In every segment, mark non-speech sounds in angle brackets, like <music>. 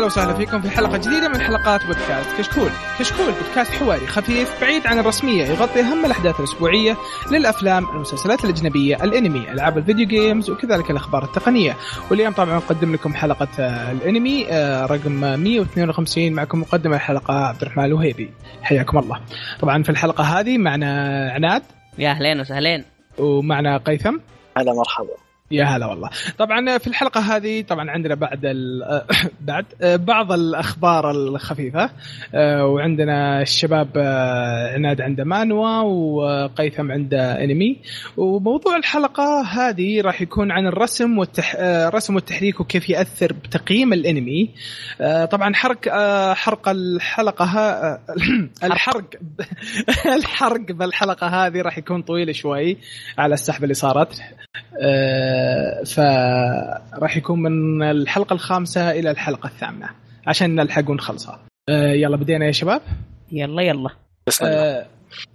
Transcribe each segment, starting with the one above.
هلا وسهلا فيكم في حلقة جديدة من حلقات بودكاست كشكول. كشكول بودكاست حواري خفيف بعيد عن الرسمية يغطي أهم الأحداث الأسبوعية للأفلام المسلسلات الأجنبية الأنمي ألعاب الفيديو جيمز وكذلك الأخبار التقنية. واليوم طبعا نقدم لكم حلقة آه، الأنمي آه، رقم 152 معكم مقدم الحلقة عبد الرحمن الوهيبي. حياكم الله. طبعا في الحلقة هذه معنا عناد. يا أهلين وسهلين. ومعنا قيثم. هلا مرحبا يا هلا والله. طبعا في الحلقة هذه طبعا عندنا بعد. <coughs> بعد بعض الأخبار الخفيفة. آه، وعندنا الشباب آه، عناد عنده مانوا وقيثم عنده انمي. وموضوع الحلقة هذه راح يكون عن الرسم والتح... آه، الرسم والتحريك وكيف يأثر بتقييم الانمي. طبعا حرق حرق الحلقة ها... <clears throat> الحرق <laughs> الحرق بالحلقة هذه راح يكون طويل شوي على السحبة اللي صارت. فراح يكون من الحلقة الخامسة إلى الحلقة الثامنة عشان نلحق ونخلصها آه، يلا بدينا يا شباب؟ يلا يلا. آه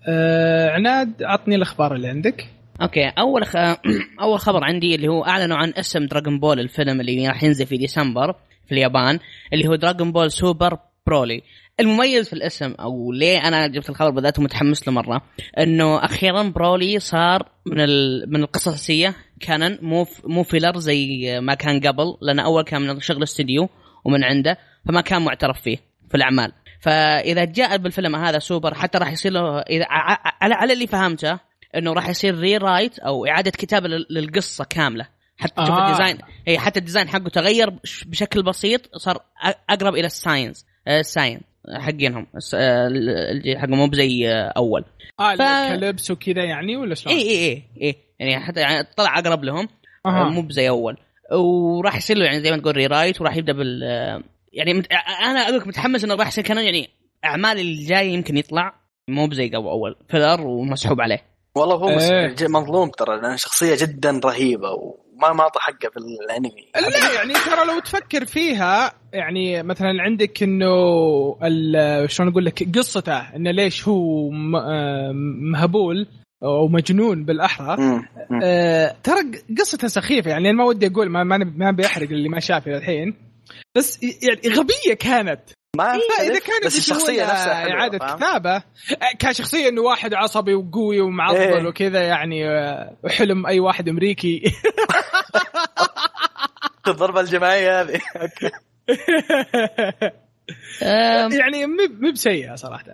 آه عناد عطني الأخبار اللي عندك. أوكي. أول خ... <clears throat> أول خبر عندي اللي هو أعلنوا عن اسم Dragon Ball الفيلم اللي راح ينزل في ديسمبر في اليابان اللي هو Dragon Ball Super Broly المميز في الاسم أو ليه أنا جبت الخبر بالذات متحمس له مرة إنه أخيرا Broly صار من ال... من القصص الاساسيه canon مو مو filler زي ما كان قبل لأن أول كان من شغل استديو ومن عنده فما كان معترف فيه في الأعمال فإذا جاء بالفيلم هذا سوبر حتى راح يصير له اذا على على اللي فهمته إنه راح يصير rewrite أو إعادة كتابة للقصة كاملة حتى تشوف آه. ال design اي حتى ال design حقه تغير بشكل بسيط صار أقرب إلى ال Saiyans ال Saiyan حقينهم اللي حقهم مو بزي أول آه ف... clips وكذا يعني ولا شلون؟ اي اي اي اي يعني حتى يعني طلع أقرب لهم. أه. مو بزي أول. وراح يصير له يعني زي ما تقول rewrite وراح يبدأ بال يعني مت... أنا أقول لك متحمس إنه راح يصير كان يعني أعمال الجايه يمكن يطلع مو بزي قبل أول. filler ومسحوب عليه. والله هو إيه. مظلوم ترى لأن شخصية جدا رهيبة و... ما ما أعطى حقه في الأنمي. لا يعني ترى لو تفكر فيها يعني مثلا عندك إنه شلون أقول لك قصته إنه ليش هو آه، مهبول. أو مجنون بالأحرى. آه ترى قصته سخيفة يعني ما ودي أقول ما ما, بيحرق اللي ما شاف الحين. بس يعني غبية كانت. ما إيه إذا كانت بس الشخصية نفسها إعادة كتابة كشخصية إنه واحد عصبي وقوي ومعضل إيه. وكذا يعني آه، حلم أي واحد أمريكي. <laughs> الضربة الجماعية هذه. <laughs> يعني مو بسيئه صراحة.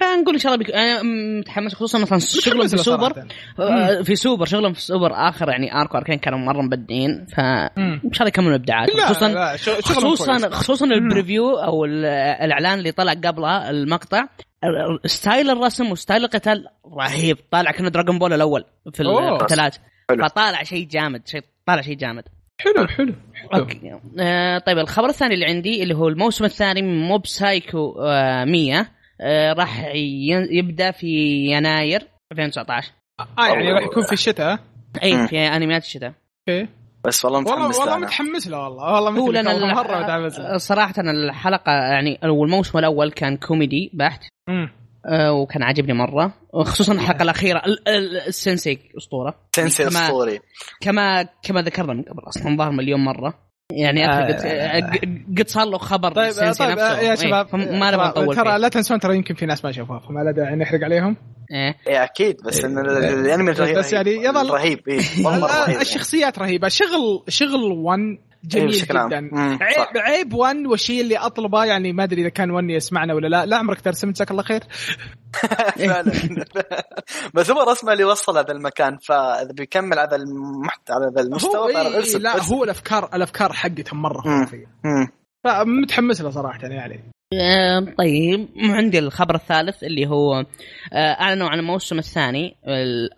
خلينا نقول إن شاء الله بيك... أنا متحمس خصوصا مثلا شغلهم في سوبر. آه، في سوبر شغلهم في سوبر آخر يعني arc أو arc ين كانوا مرة مبدعين فان شاء الله يكملوا ابداعات خصوصا خصوصا خصوصا ال preview أو الإعلان اللي طلع قبلها المقطع. style الرسم و style القتال رهيب. طالع كأنه دراجون بول الأول في القتالات فطالع شيء جامد شيء طالع شيء جامد. حلو حلو, حلو. okay. آه طيب الخبر الثاني اللي عندي اللي هو الموسم الثاني من موب سايكو آه 100 آه راح يبدأ في يناير 2019 آه يعني راح يكون في الشتاء اي في انميات الشتاء. okay. بس والله متحمس والله, والله متحمس له والله. والله هو لأن مرة متحمس صراحة الحلقة يعني الموسم الأول كان كوميدي بحت. وكان عاجبني مرة. وخصوصا الحلقة الأخيرة. السنسي أسطورة. سنسي أسطوري. كما كما ذكرنا من قبل أصلا ظهر مليون مرة. يعني آه قد صار له خبر طيب السنسي طيب نفسه. يا إيه، شباب ما نبغى نطول ترى لا تنسون ترى يمكن في ناس ما شافوها فما لا داعي نحرق عليهم. إيه, إيه أكيد بس إن الأنمي رهيب بس يعني يظل رهيب إيه رهيب. الشخصيات رهيبة. شغل شغل 1 جميل إيه جدا. عيب عيب 1 والشيء اللي أطلبه يعني ما أدري إذا كان 1 يسمعنا ولا لا. لا عمرك ترسم جزاك الله خير. <laughs> فعلا. <laughs> بس هو رسمه اللي وصل هذا المكان فإذا بيكمل هذا المحتوى على هذا المستوى هو إيه لا هو الافكار الأفكار حقته مرة خرافية. فمتحمس له صراحة يعني. طيب عندي الخبر الثالث اللي هو آه، أعلنوا عن الموسم الثاني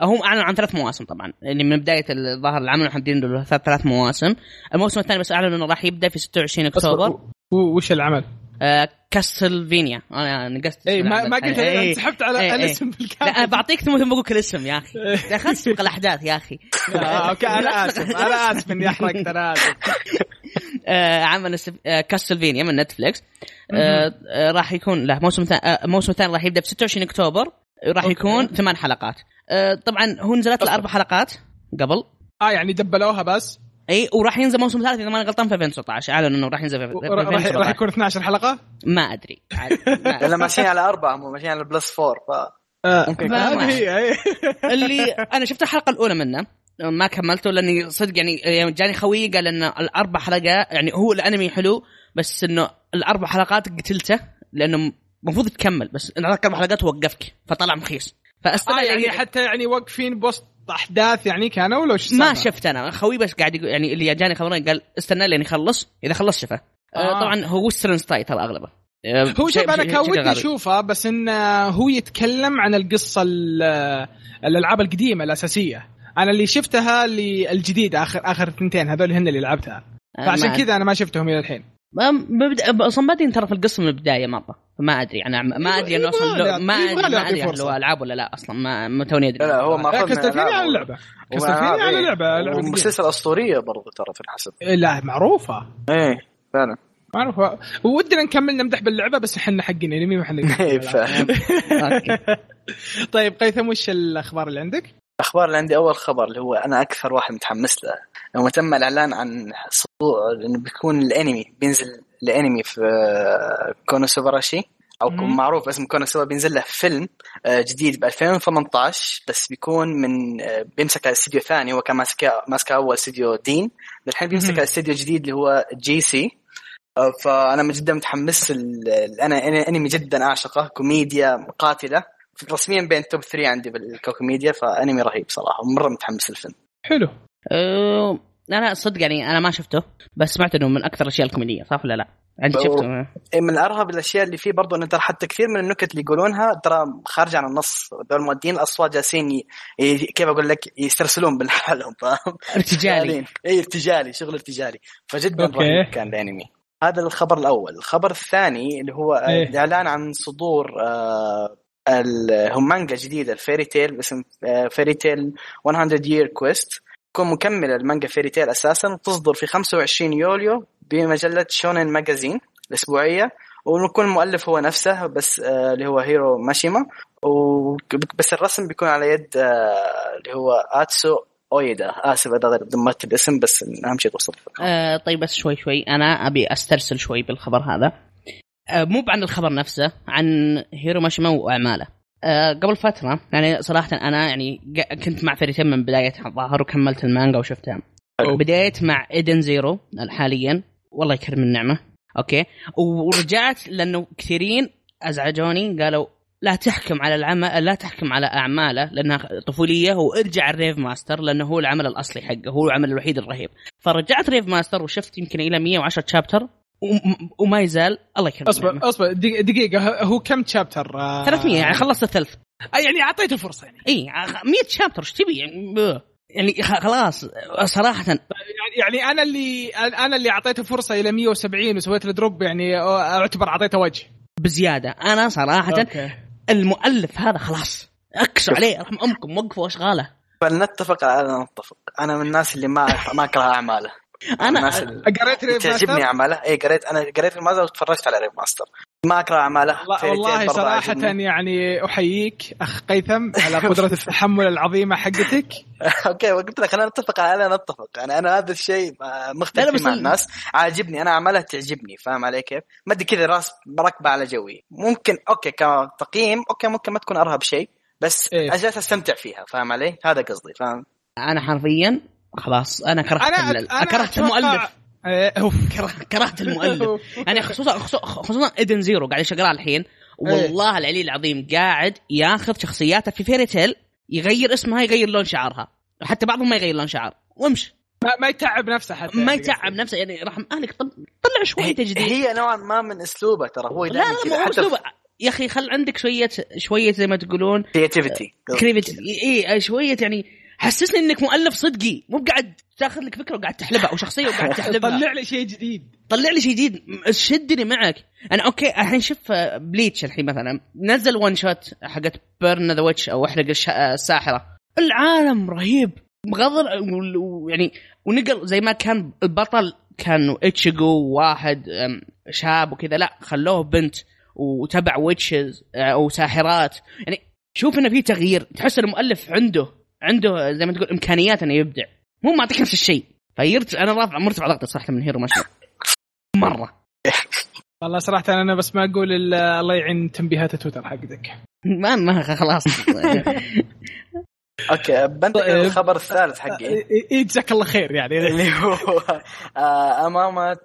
هم أعلنوا عن ثلاث مواسم طبعا اللي من بداية الظاهر العمل محددين له ثلاث مواسم. الموسم الثاني بس أعلنوا إنه راح يبدأ في 26 أكتوبر. وش العمل؟ آه كاستلفينيا أنا نقصت اي ما, ما قلت إيه سحبت على إيه الاسم بالكامل لا أنا بعطيك ثم بقول كل اسم يا أخي. يا أخي تسبق الأحداث يا أخي. آه، okay أنا آسف أنا آسف إني أحرقت أنا آسف. آه <laughs> عمل كاستلفينيا من نتفلكس آه راح يكون له موسم ثاني آه موسم ثاني راح يبدأ ب 26 أكتوبر. راح يكون ثمان حلقات. آه طبعا هو نزلت له أربع حلقات قبل. آه يعني دبلوها بس. إي وراح ينزل موسم ثالث إذا ماني غلطان في 2019 أعلن إنه راح ينزل في في راح راح 2019 يكون 12 حلقة؟ ما أدري. <laughs> لأن ماشيين على أربعة مو ماشيين على plus four ف ممكن هذه هي. <laughs> اللي أنا شفت الحلقة الأولى منه. ما كملته لأني صدق يعني يوم جاني خوي قال إن الأربع حلقات يعني هو الأنمي حلو بس إنه الأربع حلقات قتلته لأنه المفروض تكمل بس الأربع حلقات وقفك فطلع مخيس فاستنى آه يعني يعني حتى يعني واقفين بوسط أحداث يعني كانوا ولا وش ما؟ شفت أنا خوي بس قاعد يقول يعني اللي جاني خبرين قال استنى لين يخلص إذا خلص شفه آه. آه. طبعا هو western style ترى أغلبه آه، هو شوف أنا كان ودي. أشوفه بس إنه هو يتكلم عن القصة ال- الألعاب القديمة الأساسية أنا اللي شفتها اللي الجديده اخر آخر اثنتين هذول هن اللي لعبتها. آه، فعشان كذا أنا ما شفتهم إلى الحين. أصلا بادين ترى في القصة من البداية مره فما أدري. أنا ما أدري إنه أصلا ما أدري ما أدري هل ألعاب ولا لا أصلا ما ما توني أدري. لا هو ما لا كاستلفيني على اللعبة. كاستلفيني على لعبة لعبه قديمة. سلسلة أسطورية برضو ترى في الحسب لا معروفة. إيه فعلا. معروفة. ودنا نكمل نمدح باللعبة بس إحنا حقين انمي ما إحنا <laughs> إيه،. <laughs> طيب قيثم وش الأخبار اللي عندك؟ الأخبار اللي عندي أول خبر اللي هو أنا أكثر واحد متحمس له لما تم الإعلان عن صدور إنه بيكون الأنمي بينزل الأنمي في كونوسوبراشي أو مم. معروف اسم كونوسوبا بينزل له فيلم آه، جديد ب 2018 بس بيكون من آه، بيمسك على استديو ثاني هو كان ماسك ماسك أول استديو دين الحين بيمسك. على استديو جديد اللي هو جي سي آه، فأنا جدا متحمس أنا أنا أنمي جدا أعشقه كوميديا قاتله رسميا بين top 3 عندي بالكوميديا فأنمي رهيب صراحة مرة متحمس للفيلم حلو أه، أنا صدق يعني أنا ما شفته بس سمعت إنه من أكثر الأشياء الكوميدية صح ولا لا؟ انت. شفته إيه من أرهب الأشياء اللي فيه برضه إنه ترى حتى كثير من النكت اللي يقولونها ترى خارجه عن النص دول مؤدين الأصوات جالسين ي... ي... كيف أقول لك يسترسلون بالحالهم فاهم؟ <laughs> ارتجالي اي ارتجالي شغل ارتجالي فجدا. رهيب كان الأنمي هذا الخبر الأول الخبر الثاني اللي هو إيه. الاعلان عن صدور آه هم مانجا جديدة الفيري تيل باسم فيري تيل 100 Year Quest تكون مكملة المانجا فيري تيل أساسا تصدر في 25 يوليو بمجلة شونين ماجازين الأسبوعية. ويكون المؤلف هو نفسه بس آه اللي هو هيرو ماشيما بس الرسم بيكون على يد آه اللي هو اتسو اويدا آسف إذا دمرت الاسم بس أهم شيء توصل. آه طيب بس شوي شوي. أنا أبي أسترسل شوي بالخبر هذا. مو عن الخبر نفسه عن هيرو ماشيما وأعماله. آه قبل فترة يعني صراحة أنا يعني كنت مع فيري تيل من بدايتها الظاهر وكملت المانجا وشفتها. بديت مع ايدن زيرو حاليا. والله يكرم النعمة. okay. ورجعت لأنه كثيرين أزعجوني قالوا لا تحكم على العمل لا تحكم على أعماله لأنها طفولية وارجع لريف ماستر لأنه هو العمل الأصلي حقه هو العمل الوحيد الرهيب. فرجعت ريف ماستر وشفت يمكن إلى 110 chapter وما يزال الله يكرم اصبر النعمة. اصبر دق- دقيقة هو كم chapter؟ آه 300 يعني خلصت الثلث. آه يعني أعطيته فرصة يعني. إي 100 chapter إيش تبي؟ يعني. يعني خ- خلاص صراحة. يعني يعني أنا اللي أنا اللي أعطيته فرصة إلى 170 وسويت له drop يعني أعتبر أعطيته وجه. بزيادة. أنا صراحة okay. المؤلف هذا خلاص. اكسوا عليه رحم أمكم وقفوا اشغاله فلنتفق على نتفق أنا من الناس اللي ما ما أكره أعماله. أنا قريت ريف تعجبني ماستر؟ أعماله. اي قريت أنا قريت المانجا وتفرجت على ريف ماستر ما اكره أعماله. والله- صراحة عاجبني. يعني أحييك أخ قيثم <laughs> على قدرة التحمل العظيمة حقتك. <laughs> okay قلت لك خلينا نتفق على نتفق يعني أنا هذا الشيء مختلف مع ال- الناس. عاجبني. أنا اعمالها تعجبني. فاهم علي كيف؟ ما أدري كذا راس مركبة على جوي. ممكن okay كتقييم okay ممكن ما تكون أرهب شيء. بس إيه. أجلس أستمتع فيها. فاهم علي؟ هذا قصدي. فاهم؟ أنا حرفيا خلاص أنا كرهت أنا ال- أنا كرهت أتوقع- المؤلف. إيه،. كره- كرهت <laughs> المؤلف. يعني خصوصا خصوصا- Edens Zero قاعد يشغلها الحين. والله العلي العظيم قاعد ياخذ شخصياته في Fairy Tail يغير اسمها يغير لون شعرها. حتى بعضهم ما يغير لون شعر. وامشي. ما, ما يتعب نفسه حتى ما يعني يتعب نفسه. يعني رحم اهلك طل- طلع شوية تجديد هي نوعا ما من أسلوبه ترى. هو لا لا مو حتى أسلوبه. يا أخي خل عندك شوية شوية زي ما تقولون creativity creative إي شوية يعني حسسني إنك مؤلف صدقي. مو قاعد تاخذ لك فكرة وقاعد تحلبها أو شخصية وقاعد <laughs> تحلبها. طلع لي شيء جديد. طلع لي شيء جديد. شدني معك. أنا okay الحين شوف آه، Bleach الحين مثلا. نزل one shot حقت Burn the Witch أو احرق الش- آه، الساحره العالم رهيب. بغض ويعني ونقل زي ما كان البطل كان اتشيجو واحد شاب وكذا. لا خلوه بنت وتبع witches أو ساحرات. يعني شوف إنه في تغيير. تحس المؤلف عنده عنده زي ما تقول إمكانيات إنه يبدع. مو معطيك نفس الشيء. فيرتفع أنا رافع مرتفع ضغطي صراحة من هيرو ماشيما. والله صراحة أنا بس ما أقول إلا الله يعين تنبيهات تويتر حقتك. <laughs> ما ما خلاص. <laughs> okay بنتقل طيب. للخبر الثالث حقي. <laughs> جزاك الله خير يعني. اللي هو آه، امام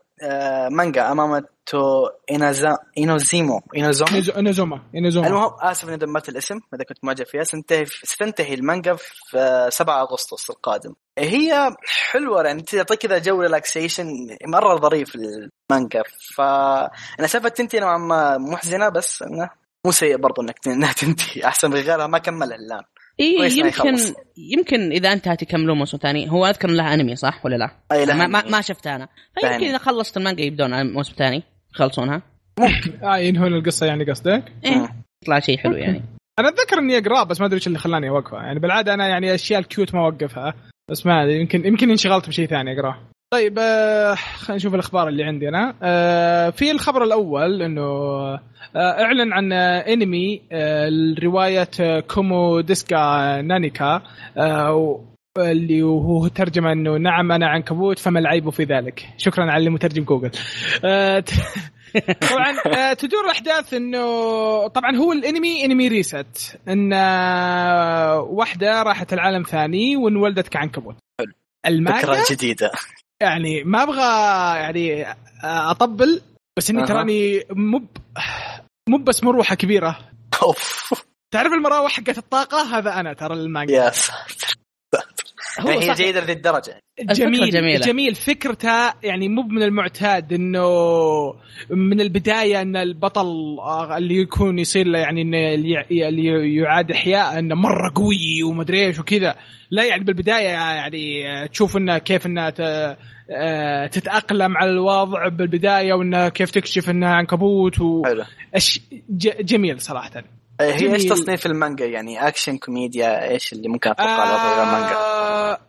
مانجا امام تو إنازا إينوزيمو إينوزومو إنوزو- إنوزوما إنوزوما. المهم آسف إني دمرت الاسم اذا كنت معجب فيها. ستنتهي ستنتهي المانجا في آه، 7 أغسطس القادم. هي حلوة يعني تعطيك كذا جو relaxation مرة ظريف المانجا. فانا سالفة تنتهي نوعا ما محزنه بس إنه مو سيء برضو إنك إنها تنتهي. أحسن من غيرها ما كملها الآن. اي يمكن يخلص. يمكن إذا انتهت يكملون موسم ثاني. هو أذكر لها أنمي صح ولا لا؟ أي لا ما, ما, ما شفتها أنا. فيمكن. إذا خلصت المانجا يبدون على موسم ثاني يخلصونها. <laughs> آه ينهون القصة يعني قصدك؟ إيه. يطلع شيء حلو يعني. <laughs> أنا أتذكر إني اقراه بس ما أدري إيش اللي خلاني أوقفه. يعني بالعادة أنا يعني أشياء ال cute ما أوقفها. بس ما أدري يمكن يمكن انشغلت بشيء ثاني أقرأه. طيب آه خلينا نشوف الأخبار اللي عندي أنا آه في الخبر الأول إنه آه أعلن عن انمي آه رواية آه Kumo Desu ga Nani ka آه اللي هو ترجمة إنه نعم أنا عنكبوت فما العيب في ذلك. شكرا على اللي مترجم جوجل <laughs> طبعا تدور الأحداث إنه طبعا هو الانمي انمي ريست إن واحدة راحت العالم ثاني وانولدت كعنكبوت. حلو. المانجا؟ فكره جديدة. يعني ما أبغى يعني آه، أطبل بس إني أها. تراني مو مو بس مروحة كبيرة. أوف. تعرف المراوح حقت الطاقة؟ هذا أنا ترى المانجا. يا ساتر. هو هي جيدة لذي الدرجه جميل جميلة. جميل. فكرته يعني مو من المعتاد إنه من البداية إن البطل آه، اللي يكون يصير له يعني إنه اللي يع- اللي يعاد إحياء إنه مرة قوي ومدري إيش وكذا. لا يعني بالبداية يعني آه، تشوف إنه كيف إنه ت- آه، تتأقلم على الوضع بالبداية وإنه كيف تكشف انها عنكبوت و أش... جميل صراحة. هي إيش. تصنيف المانجا؟ يعني اكشن كوميديا إيش اللي ممكن أتوقع على المانجا آه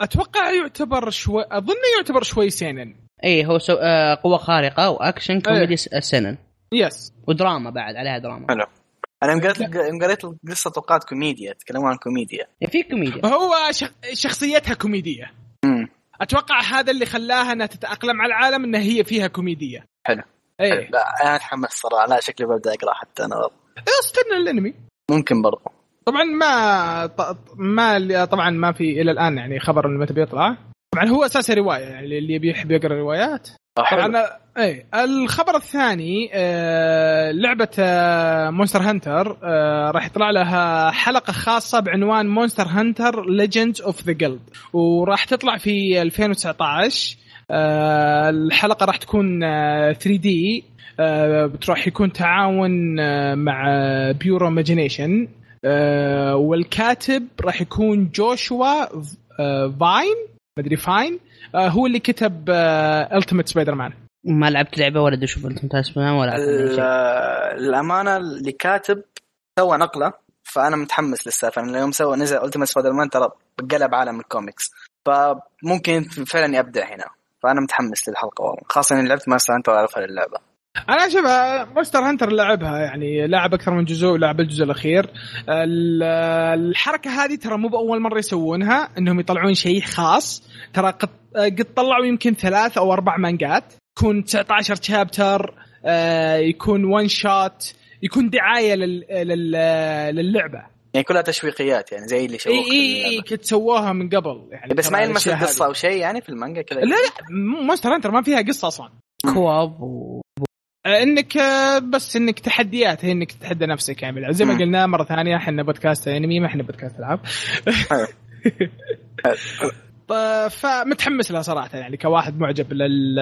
أتوقع يعتبر شوي أظن يعتبر شوي سينن إيه هو سو... آه قوة خارقة وأكشن كوميدي س- سينن. yes ودراما بعد عليها دراما. حلو. أنا يوم قريت يوم قريت القصة توقعت كوميديا تكلموا عن كوميديا. إيه، في كوميديا. هو شخ... شخصيتها كوميدية. امم أتوقع هذا اللي خلاها إنها تتأقلم على العالم إنها هي فيها كوميديه حلو. إيه. لا أنا أتحمس صراحة. لا شكلي ببدأ أقرأ حتى أنا. برضه. استنى الانمي ممكن برضو. طبعا ما ما طبعا ما في إلى الآن يعني خبر إنه متى بيطلع. طبعا هو أساسا رواية يعني اللي بيحب يقرأ روايات حلو. طبعا اي الخبر الثاني آه لعبة آه Monster Hunter آه راح يطلع لها حلقة خاصة بعنوان Monster Hunter Legends of the Guild وراح تطلع في 2019 آه الحلقة راح تكون آه 3D. آه راح يكون تعاون آه مع Pure Imagination آه والكاتب راح يكون جوشوا آه فاين مدري فاين. آه هو اللي كتب Ultimate Spider-Man ما لعبت لعبة ولا أشوف انت ممتاز ولا لعبت ال- شيء. الامانه اللي كاتب سوى نقلة فأنا متحمس للسالفة لأن يوم سوى نزل Ultimate Spider-Man ترى قلب عالم الكوميكس. فممكن فعلا يبدع هنا. فأنا متحمس للحلقة والله. خاصة إني لعبت Monster Hunter وأعرفها اللعبه أنا شوف Monster Hunter لعبها يعني لعب أكثر من جزء ولعب الجزء الأخير. ال- الحركة هذه ترى مو بأول مرة يسوونها إنهم يطلعون شيء خاص. ترى قد قد طلعوا يمكن ثلاث أو أربع مانجات. يكون 19 chapter يكون one shot يكون دعاية لل- لل- للعبة. يعني كلها تشويقيات يعني زي اللي شوقوا اي إي كنت سووها من قبل. يعني بس ما يلمس القصة. أو شيء يعني في المانجا كذا؟ لا لا Monster Hunter ما فيها قصة أصلا. كواب و... آه، إنك آه، بس إنك تحديات هي إنك تتحدى نفسك يعني. زي ما. قلنا مرة ثانية إحنا بودكاست أنمي ما إحنا بودكاست ألعاب. <laughs> ط- فمتحمس لها صراحة يعني كواحد معجب لل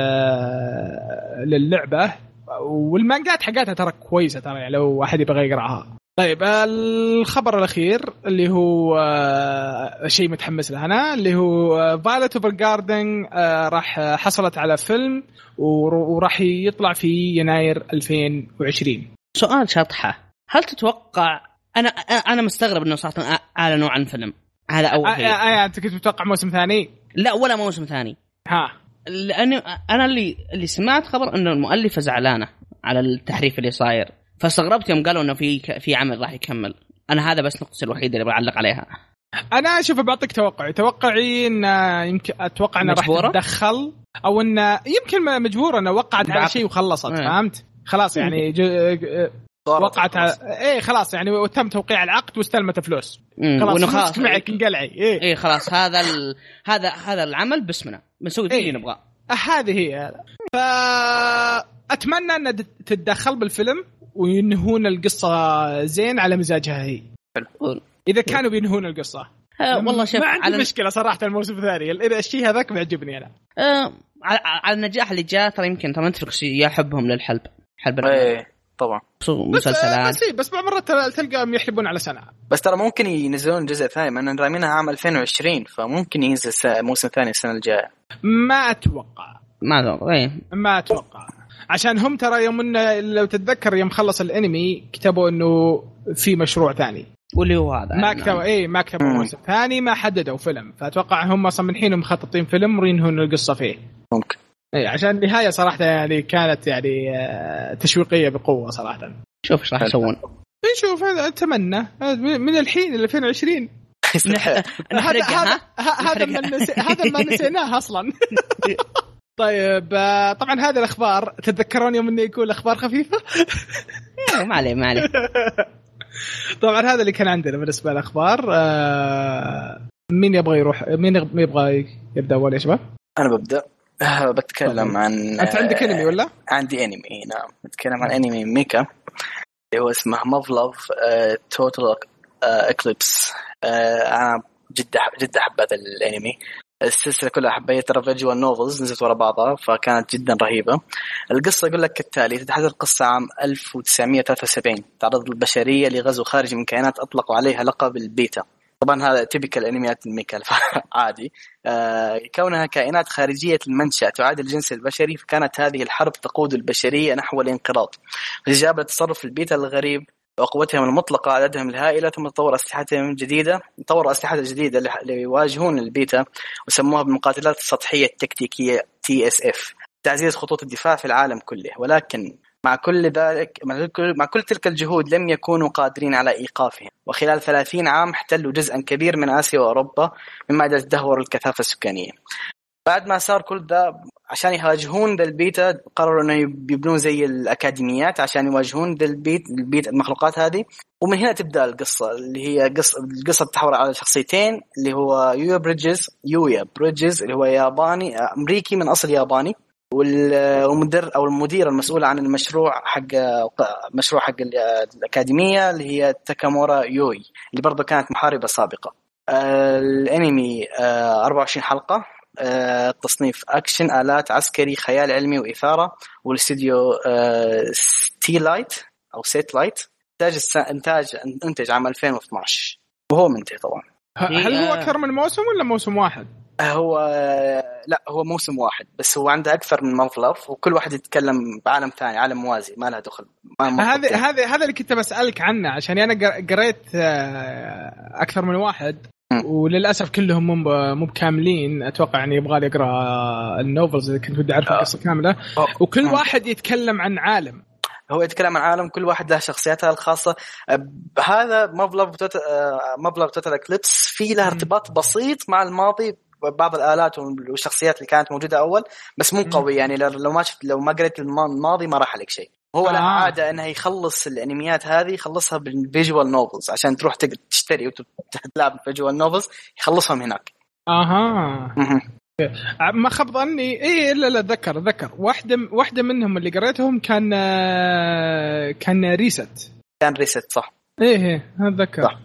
للعبة والمانجات حقتها ترى كويسة ترى يعني لو واحد يبغى يقرأها طيب الخبر الأخير اللي هو آه، شيء متحمس له أنا اللي هو Violet Evergarden راح آه، حصلت على فيلم ور- وراح يطلع في يناير 2020 سؤال شطحة. هل تتوقع أنا أنا مستغرب إنه صراحة اعلنوا عن فيلم. هذا أول آه، شيء. آه، آه، أنت كنت متوقع موسم ثاني؟ لا ولا موسم ثاني. ها. لأنه أنا اللي اللي سمعت خبر إنه المؤلفه زعلانة على التحريف اللي صاير. فاستغربت يوم قالوا إنه في في عمل راح يكمل. أنا هذا بس نقطتي الوحيدة اللي بعلق عليها. أنا أشوف بعطيك توقعي. توقعي إن يمكن أتوقع انها راح؟ تتدخل أو إن يمكن ما مجبورة إنه وقعت على. شيء وخلصت إيه. فهمت؟ خلاص يعني جو... وقعت على إيه خلاص يعني وتم توقيع العقد واستلمت فلوس. مم، خلاص فلوسك معك انقلعي. إيه. إيه خلاص. هذا ال... هذا هذا العمل باسمنا بنسوي فيه إيه. اللي نبغاه. هذه هي. فأتمنى ان تتدخل بالفيلم. وينهون القصة زين على مزاجها هي. إذا كانوا بينهون القصة. والله شوف ما عندي على مشكلة صراحة الموسم الثاني. إذا الشيء هذاك بيعجبني أنا. آه على, على النجاح اللي جاء ترى يمكن ترى نتفلكس يحبهم للحلب. حلب إيه طبعا. بس مسلسلات. بس, إيه، بس بعض المرات تل- تلقاهم يحلبون على سنة. بس ترى ممكن ينزلون جزء ثاني لأن رامينها عام 2020 فممكن ينزل س- موسم ثاني السنة الجاية. ما أتوقع. ما أتوقع إيه. ما أتوقع. عشان هم ترى يوم إنه لو تتذكر يوم خلص الأنمي كتبوا إنه في مشروع ثاني. واللي هو هذا. ما كتبوا اي ما كتبوا. موسم ثاني ما حددوا فيلم. فأتوقع هم أصلا من حين مخططين فيلم وينهون القصة فيه. ممكن. اي عشان النهاية صراحة يعني كانت يعني آه، تشويقية بقوة صراحة. شوف إيش راح يسوون. نشوف هذا أتمنى. من من الحين ل 2020 <laughs> هذا نحرقها. هذا ما نسيناه أصلا. <laughs> طيب آه، طبعا هذه الأخبار تتذكرون يوم انه يقول أخبار خفيفة؟ إيه، ما عليه ما عليه. <laughs> طبعا هذا اللي كان عندنا بالنسبة للأخبار آه، مين يبغى يروح مين يبغى يبدأ أول يا شباب؟ أنا ببدأ. آه، بتكلم عن أنت عندك انمي ولا؟ عندي انمي نعم. بتكلم عن انمي mecha اللي هو اسمه Muv-Luv Total Eclipse أنا جدا جدا حبيت الانمي. السلسلة كلها حبيت ترى visual novels نزلت ورا بعضها فكانت جدا رهيبة. القصة يقول لك كالتالي تتحدث القصة عام 1973 تعرض البشرية لغزو خارجي من كائنات أطلقوا عليها لقب البيتا. طبعا هذا typical انميات ال mecha عادي. آه، كونها كائنات خارجية المنشأ تعادل الجنس البشري فكانت هذه الحرب تقود البشرية نحو الانقراض. استجابة لتصرف البيتا الغريب وقوتهم المطلقة عددهم الهائلة ثم تطور أسلحتهم الجديدة طوروا أسلحة جديدة ليواجهون البيتا وسموها بالمقاتلات السطحية التكتيكية TSF تعزيز خطوط الدفاع في العالم كله ولكن مع كل ذلك مع كل, تلك الجهود لم يكونوا قادرين على إيقافهم وخلال 30 عام احتلوا جزءا كبير من آسيا وأوروبا مما تدهور الكثافة السكانية. بعد ما صار كل ذا عشان يواجهون ذا البيتا قرروا إنه يبنون زي الأكاديميات عشان يواجهون ذا البيتا البيتا المخلوقات هذه. ومن هنا تبدأ القصة اللي هي قصه القصة تتحول على شخصيتين اللي هو يويا بريدجز يويا بريدجز اللي هو ياباني أمريكي من أصل ياباني. وال- والمدير أو المدير المسؤول عن المشروع حق مشروع حق ال- الأكاديمية اللي هي تاكامورا يوي اللي برضه كانت محاربة سابقة. آه، الأنمي آه، 24 حلقة. آه، تصنيف أكشن آلات عسكري خيال علمي وإثارة والاستديو آه، ستي لايت أو سيت لايت إنتاج الس- إنتاج انتج عام 2012 وهو منتهي طبعا هل هو أكثر من موسم ولا موسم واحد؟ هو لا هو موسم واحد بس هو عنده أكثر من مفلف وكل واحد يتكلم بعالم ثاني عالم موازي ما له دخل. هذا هذا هذا اللي كنت بسألك عنه عشان أنا قر- قريت آه، أكثر من واحد. وللأسف كلهم مو مو بكاملين أتوقع يعني يبغى لي اقرا النوفلز إذا كنت بدي أعرف آه. القصة كاملة أوه. وكل. واحد يتكلم عن عالم هو يتكلم عن عالم كل واحد له شخصياتها الخاصة هذا Muv-Luv Total Muv-Luv Total Eclipse في له. ارتباط بسيط مع الماضي بعض الآلات والشخصيات اللي كانت موجودة أول بس مو. قوي يعني لو ما شفت لو ما قريت الما- الماضي ما راح عليك شيء هو له آه. عادة إنه يخلص الأنميات هذه يخلصها بال visual novels عشان تروح تشتري وتلعب ال visual novels يخلصهم هناك أها مهم. ما خاب ظني اي لا لا أتذكر أتذكر واحدة واحدة منهم اللي قريتهم كان آه، كان ريست كان ريست صح إيه إيه أتذكر صح.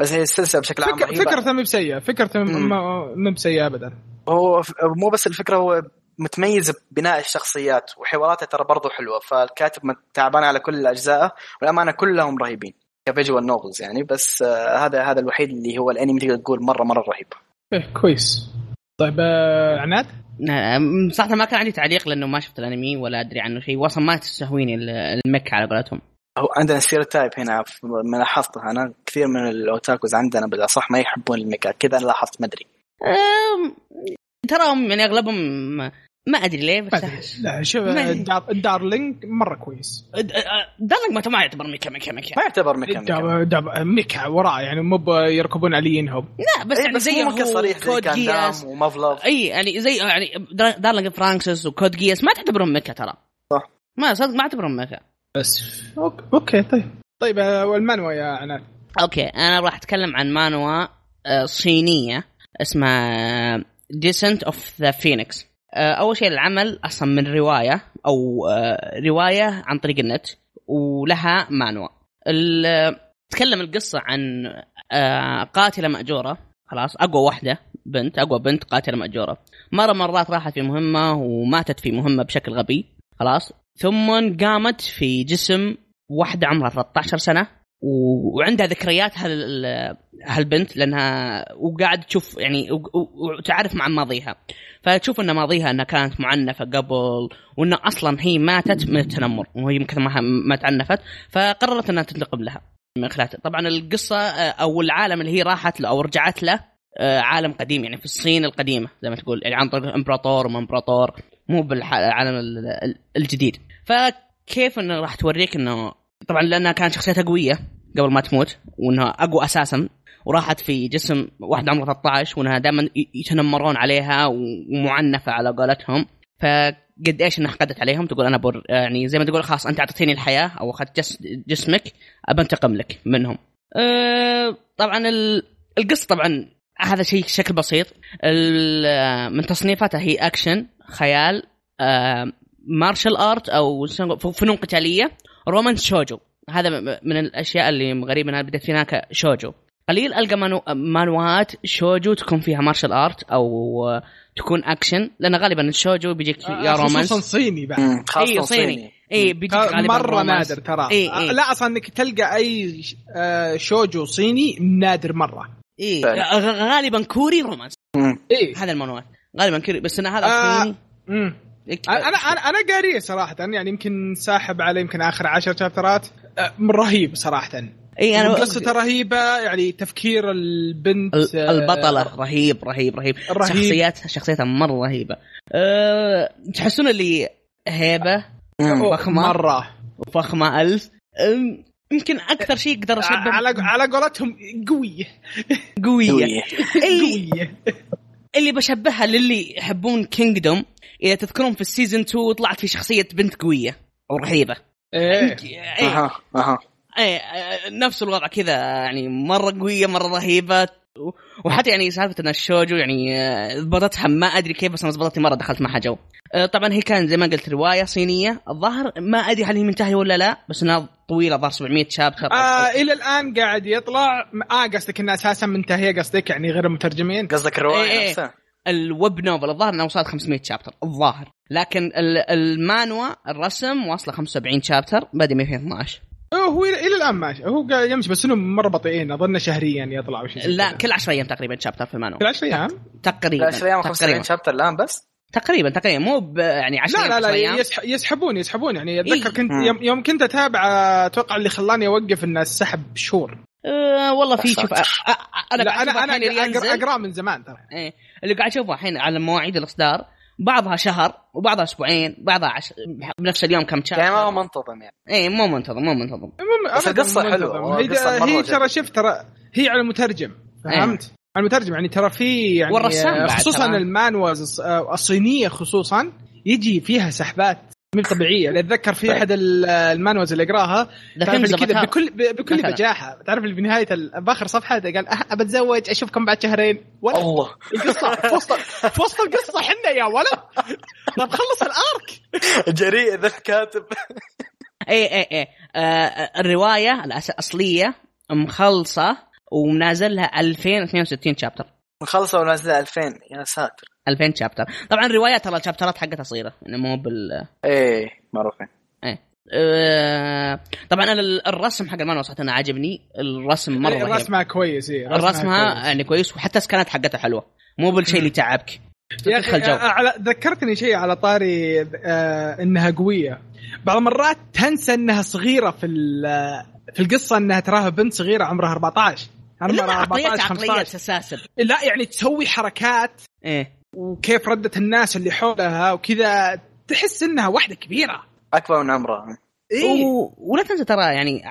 بس هي السلسلة بشكل عام فكر. فكرته مو بسيئة فكرته مو بسيئة ابدا هو مو بس الفكرة هو متميز ببناء الشخصيات وحواراته ترى برضو حلوة فالكاتب تعبان على كل اجزائه والأمانة كلهم رهيبين كفيجوال نوفلز يعني بس آه هذا هذا الوحيد اللي هو الأنمي تقدر تقول مرة مرة رهيب. إيه كويس. طيب آه، عناد؟ نعم، صراحة ما كان عندي تعليق لأنه ما شفت الأنمي ولا أدري عنه شيء. واصلا ما تستهويني ال- المك على قولتهم. هو عندنا ستيريوتايب هنا ما لاحظته أنا. كثير من الأوتاكوز عندنا بالأصح ما يحبون الميكا كذا أنا لاحظت ما أدري. تراهم يعني أغلبهم ما أدري ليه بس لا شوف الدارلينج مرة كويس. دارلينج ما يعتبر ميكا ميكا ميكا. ما يعتبر ميكانيكا داب- داب- ميكا وراه يعني مو يركبون عليه ينهب لا بس إيه يعني بس زي مو ممكن صريح كود جياس دام ومافلوف أي يعني زي يعني دارلينج فرانكسس وكود جياس ما تعتبرهم ميكا ترى. صح. ما صدق ما اعتبرهم mecha. بس. okay طيب. طيب آه، والمانوا يا عناد okay أنا راح أتكلم عن مانوا آه، صينية اسمها Descent of the Phoenix أول شيء العمل أصلا من رواية أو آه، رواية عن طريق النت ولها مانوا. تتكلم القصة عن آه، قاتلة مأجورة. خلاص أقوى واحدة بنت أقوى بنت قاتلة مأجورة. مرة مرات راحت في مهمة وماتت في مهمة بشكل غبي. خلاص. ثم قامت في جسم واحدة عمرها 13 سنة. وعندها ذكريات هال هالبنت لأنها وقاعد تشوف يعني وتعرف مع ماضيها. فتشوف إن ماضيها إنها كانت معنفة قبل وان أصلا هي ماتت من التنمر وهي كثر ما ما تعنفت فقررت إنها تنتقم لها من خلال طبعا القصة آه، أو العالم اللي هي راحت له أو رجعت له آه، عالم قديم يعني في الصين القديمة زي ما تقول يعني عن طريق امبراطور وما إمبراطور مو بالعالم ال- ال- الجديد. فكيف إنه راح توريك إنه طبعا لأنها كانت شخصيتها قوية قبل ما تموت وإنها أقوى أساسا وراحت في جسم واحدة عمرها 13 وإنها دائما يتنمرون عليها ومعنفة على قولتهم. فقد إيش إنها حقدت عليهم؟ تقول أنا بر يعني زي ما تقول خلاص أنت أعطيتني الحياة أو أخذت جس جسمك أبى أنتقم لك منهم. أه طبعا ال- القصة طبعا هذا شيء شكل بسيط. من تصنيفاتها هي أكشن خيال أه martial art أو فنون قتالية. romance shoujo. هذا من الأشياء اللي غريبة إنها بدأت فينا ك shoujo. قليل ألقى مانو مانوات shoujo تكون فيها martial art أو تكون اكشن لأن غالبا ال shoujo بيجيك يا آه، خصوصا romance. صيني بعد. خاصة اي صيني. اي بيجيك غالبا مرة romance. نادر ترى. إي آه، إي. لا أصلا إنك تلقى أي ش- آه، shoujo صيني نادر مرة. اي غالبا كوري romance. اي هذا المانوات. غالبا كوري بس أنا هذا آه. صيني. أنا أنا أنا قارية صراحة يعني يمكن ساحب على يمكن آخر عشر شابترات آه، من رهيب صراحة. إي أنا قصته رهيبة يعني تفكير البنت ال- آه، البطلة. رهيب رهيب رهيب. رهيب. شخصيات شخصيتها مرة رهيبة. أه تحسون اللي. أوه، فخمة. مرة. وفخمة ألف. أم، يمكن أكثر شيء أقدر أشبه على على قولتهم قويه قوية. قوية. اللي, قوية. اللي بشبهها للي يحبون Kingdom إذا تذكرون في ال season 2 طلعت في شخصية بنت قوية أو رهيبة. إيه. إيه. أها أها. إيه نفس الوضع كذا يعني مرة قوية مرة رهيبة. و- وحتى يعني سالفة إن ال shoujo يعني آه، ضبطتها ما أدري كيف بس أنا ضبطتني مرة دخلت معها جو. آه، طبعا هي كان زي ما قلت رواية صينية. الظاهر ما أدري هل هي منتهية ولا لا بس إنها طويلة ظهر 700 شابتر آه إلى الآن قاعد يطلع. آه قصدك إنها أساسا منتهية قصدك يعني غير المترجمين قصدك الرواية إيه، إيه. نفسها. الويب نوفل الظاهر انها وصلت 500 شابتر الظاهر. لكن ال- المانوا الرسم واصله 75 شابتر بادي 212 هو هو إلى الآن ماشي. هو قاعد يمشي بس إنهم مرة بطيئين أظن شهريا يطلع أو شيء زي لا. كل 10 أيام تقريبا شابتر في المانوا. كل 10 أيام؟ تقريبا لا 10 أيام 75 تقريبا. شابتر الآن بس؟ تقريبا تقريبا مو ب- يعني 10 لا لا لا يسحبون يسحبون. يعني أتذكر إيه. كنت. يوم, كنت أتابع أتوقع اللي خلاني أوقف إنه السحب شهور. أه والله في شوف ساتر. أ- أ- أنا لا أنا أنا الحين اللي اقرا ينزل اقرا من زمان ترى إيه اللي قاعد أشوفه الحين على مواعيد الإصدار بعضها شهر وبعضها أسبوعين بعضها عش... بنفس اليوم كم شهر يعني ما هو منتظم يعني إيه مو منتظم مو منتظم بس منتظم. والله هي, هي. ترى شفت ترى هي على المترجم فهمت؟ على المترجم يعني ترى في يعني والرسام بعد خصوصا. ال manhwas الص- آه، الصينية خصوصا يجي فيها سحبات مو طبيعية. اللي أتذكر في أحد ال- ال manhwas اللي اقراها اللي كذا بكل بكل مثلاً. بجاحة. تعرف اللي بنهاية بآخر صفحة قال أه ابى اتزوج أشوفكم بعد شهرين. ولا. الله. القصة في وسط في وسط القصة حنا يا ولد. طب خلص ال arc. جريء ذا الكاتب. إيه إيه إيه. آه الرواية الاصليه مخلصة ومنازل لها 2062 شابتر مخلصة ونازله 2000 يا ساتر. 2000 شابتر طبعا الرواية ترى الشابترات حقتها صغيرة يعني مو بال إيه معروفين آه، طبعا أنا ال- الرسم حق المانوا صراحة أنا عاجبني. الرسم مرة رهيب. رسمها كويس إيه، رسمها كويس. يعني كويس وحتى السكنات حقتها حلوة. مو بالشيء اللي تعبك. يا تدخل أخي جو. على ذكرتني شيء على طاري آه إنها قوية. بعض المرات تنسى إنها صغيرة في في القصة إنها تراها بنت صغيرة عمرها 14 لا عمرها عقليات 14 عقليات 15 أساسا. لا يعني تسوي حركات إيه. وكيف رده الناس اللي حولها وكذا تحس إنها واحدة كبيرة أكبر من عمره إيه؟ و... ولا تنسى ترى يعني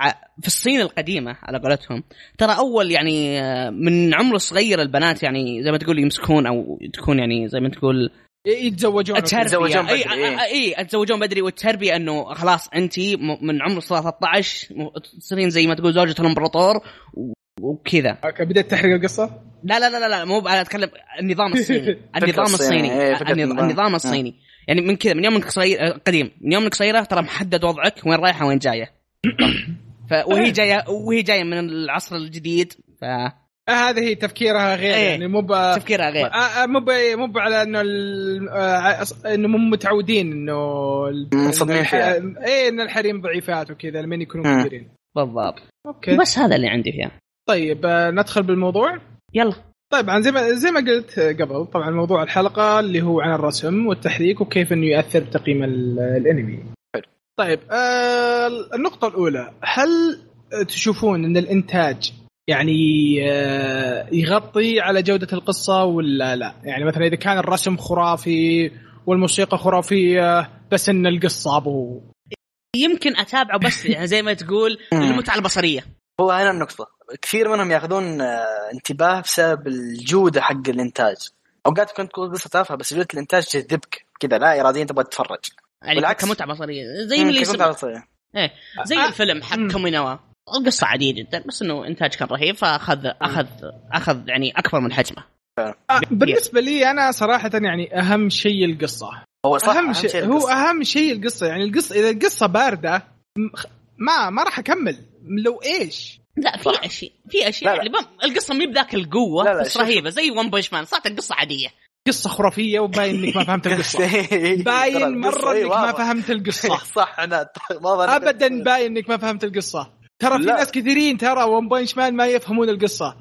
في الصين القديمة على قولتهم ترى أول يعني آه، من عمر صغير البنات يعني زي ما تقول يمسكون أو تكون يعني زي ما تقول يتزوجون التربية يتزوجون اي بدري، إيه. اي يتزوجون بدري والتربية إنه خلاص انت من عمر 13 م- تصيرين زي ما تقول زوجة الإمبراطور و- وكذا. okay بديت تحرق القصة؟ لا لا لا لا, لا مو أنا أتكلم النظام <laughs> الصيني. النظام الصيني، إيه، النظام. النظام الصيني. يعني من كذا من يوم انك صغير آه، قديم. من يوم انك صغيرة ترى محدد وضعك وين رايحة وين جاية. <coughs> ف وهي جاية وهي جاية من العصر الجديد ف آه، هذه هي تفكيرها غير إيه. يعني مو ب- تفكيرها غير. آه، آه، مو ب- مو على إنه ال- آه، إنه مو متعودين إنه ال- منصدمين الح- فيها. إيه إن الحريم ضعيفات وكذا لمن يكونوا. كبيرين بالضبط. أوكي. بس هذا اللي عندي فيها. طيب آه، ندخل بالموضوع يلا طبعا زي ما زي ما قلت قبل طبعا موضوع الحلقة اللي هو عن الرسم والتحريك وكيف إنه ياثر بتقييم ال- الأنمي. حلو. طيب آه النقطة الأولى هل تشوفون إن الإنتاج يعني آه يغطي على جودة القصة ولا لا؟ يعني مثلا إذا كان الرسم خرافي والموسيقى خرافية بس إن القصة أبو يمكن أتابعه بس يعني زي ما تقول المتعة البصرية هو هنا النقطة. كثير منهم ياخذون آه، انتباه بسبب الجودة حق الإنتاج. أوقات كنت تكون قصة تافهة بس جودة الإنتاج تجذبك كذا لا اراديا تبغى تتفرج. يعني بالعكس. كمتعة بصرية. زي اللي كنت يسمى عارف- إيه. زي آه. الفيلم حق. Kimi no Na wa القصة عادية جدا بس إنه إنتاج كان رهيب فأخذ أخذ أخذ يعني أكبر من حجمه. آه بالنسبة لي أنا صراحة يعني أهم شيء القصة. هو صح أهم شيء هو القصة. أهم شيء القصة. يعني القصة إذا م- خ- ما ما راح أكمل. لو إيش لا في صح. أشياء في أشياء لا، لا. يعني القصة مي بذاك القوة لا، لا، بس. رهيبة زي One Punch Man صارت القصة عادية قصة خرافية وباين إنك ما فهمت القصة <laughs> ترى باين القصة مره إيه انك ما. فهمت القصة صح أنا. ابدا باين إنك ما فهمت القصة ترى في. ناس كثيرين ترى ون بانش مان ما يفهمون القصة.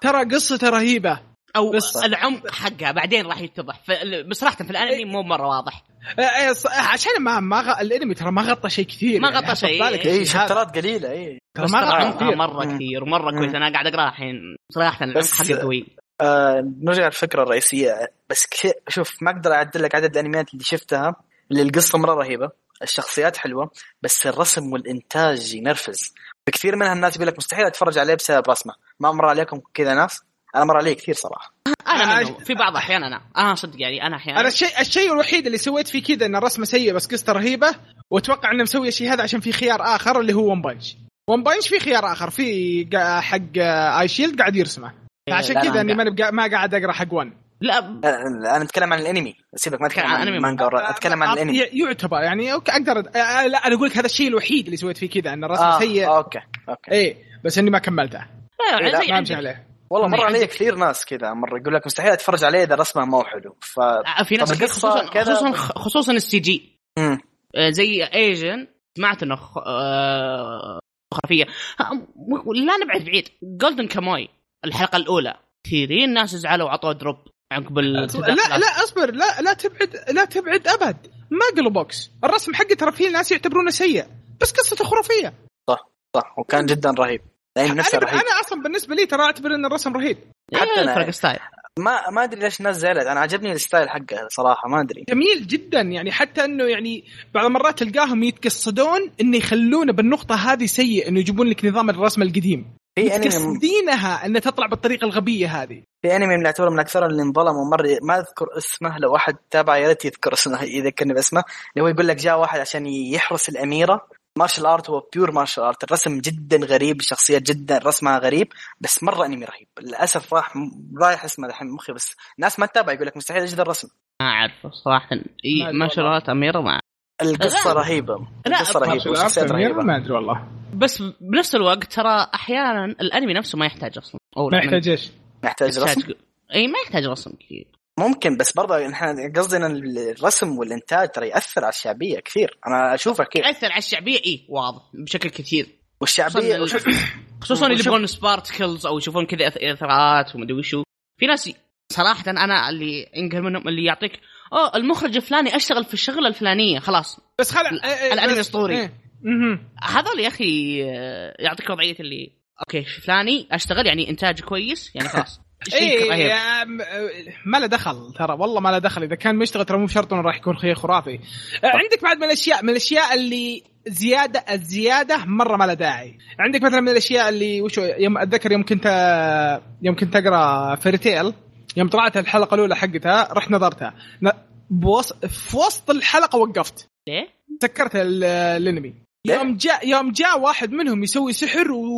ترى قصته رهيبة أو بس- العمق حقها بعدين راح يتضح. ف- بس صراحة في الأنمي مو مرة واضح. آه، آه، ص- عشان ما ما غ... الأنمي ترى ما غطى شيء كثير ما يعني غطى شيء. اي. شابترات قليلة اي ترى ما غطى عمقها كثير. مرة. كثير ومره. كويس. أنا قاعد اقراها الحين صراحة العمق حقه قوي. آه نرجع للفكرة الرئيسية. بس كثير شوف ما أقدر أعدل لك عدد الأنميات اللي شفتها اللي القصة مرة رهيبة الشخصيات حلوة بس الرسم والإنتاج ينرفز. كثير منها الناس يقول لك مستحيل أتفرج عليه بسبب رسمه. ما مر عليكم كذا ناس؟ أنا مر علي كثير صراحة. أنا آه، منهم في بعض الاحيان أنا. آه صدق يعني أنا أحيانا. أنا الشيء الشيء الوحيد اللي سويت فيه كذا إن الرسمة سيئة بس قصته رهيبة وأتوقع انه مسوي الشيء هذا عشان في خيار آخر اللي هو ون بانش ون بانش في خيار آخر في قا- حق آه، اي شيلد قاعد يرسمه. عشان لا، كذا إني بقا- ما قاعد أقرأ حق ون لا. آه، أنا أتكلم عن الأنمي. سيبك ما أتكلم عن الأنمي. المانجا أتكلم عن الأنمي. ي- يعتبر يعني أوكي أقدر لا أنا أقول لك هذا الشيء الوحيد اللي سويت فيه كذا إن الرسم آه سيء أوكي أوكي. إيه بس إني ما كملته لا، لا، زي ما أمشي. عليه. والله يعني مر علي كثير ناس كذا مرة يقول لك مستحيل أتفرج عليه إذا رسمه ما هو حلو. ف آه، في ناس خصوصا كذا- خصوصا خصوصا السي جي. آه، زي Ajin سمعت إنه خ- آه، خرافيه لا نبعد بعيد. Golden Kamuy الحلقة الأولى. كثيرين ناس زعلوا وعطوه drop عقب لا. لا أصبر. لا لا تبعد لا تبعد أبد. ما قالوا بوكس الرسم حقه ترى في ناس يعتبرونه سيء. بس قصته خرافية. صح وكان جدا رهيب. نفسه أنا رهيب. أنا أصلا بالنسبة لي ترى أعتبر ان الرسم رهيب. حتى إيه، أنا- فرق style. ما ما أدري ليش الناس زعلت. أنا عجبني ال style حقه صراحة ما أدري. جميل جدا. يعني حتى إنه يعني بعض المرات تلقاهم يتقصدون إنه يخلونه بالنقطة هذه سيء إنه يجيبون لك نظام الرسم القديم. في أنمي متقصدينها إنها تطلع بالطريقة الغبية هذه. في أنمي من أعتبره من أكثر اللي انظلموا مره ما أذكر اسمه لو واحد تابع يا ريت يذكر اسمه يذكرني باسمه اللي هو يقول لك جاء واحد عشان يحرس الأميرة. martial art هو pure martial art. الرسم جدا غريب الشخصيات جدا رسمها غريب بس مرة أنمي رهيب. للأسف راح رايح اسمه الحين مخي بس الناس ما تتابع يقول لك مستحيل اجد الرسم. ما اعرفه صراحة. ما إيه أدري ما شرات أميرة ما القصة لا. رهيبة. لا، القصة رهيبة مارشال والشخصيات رهيبة. ما أدري والله. بس بنفس الوقت ترى أحيانا الأنمي نفسه ما يحتاج أصلا ما يحتاج إيش؟ رسم؟ يحتاج إي ما يحتاج رسم كثير. ممكن بس برضه إحنا قصدنا الرسم والإنتاج ترى يأثر على الشعبية كثير. أنا اشوفه كيف يأثر على الشعبية؟ اي واضح بشكل كثير. والشعبية خصوصاً <clears throat> اللي يبغون particles أو يشوفون كذا اثرات ومدري وشو. في ناس صراحة أنا اللي انقهر منهم اللي يعطيك أوه المخرج الفلاني أشتغل في الشغلة الفلانية. خلاص. بس خل ال- إيه، إيه، الأنمي بس- أسطوري. إيه. هذول يا أخي آه، يعطيك وضعية اللي أوكي فلاني أشتغل يعني إنتاج كويس. يعني خلاص. <laughs> شيء رهيب. اي ما له دخل ترى والله ما له دخل. إذا كان مشتغل ترى مو شرط إنه راح يكون خير خرافي آه، عندك بعد من الأشياء من الأشياء اللي زيادة الزيادة مرة ما له داعي. عندك مثلا من الأشياء اللي وشو يوم أتذكر يوم كنت يوم كنت أقرأ فيرتيل يوم طلعت الحلقة الأولى حقتها رحت نظرتها. بوص... في وسط الحلقة وقفت. ليه؟ سكرت ال- الأنمي. يوم جاء يوم جاء واحد منهم يسوي سحر و...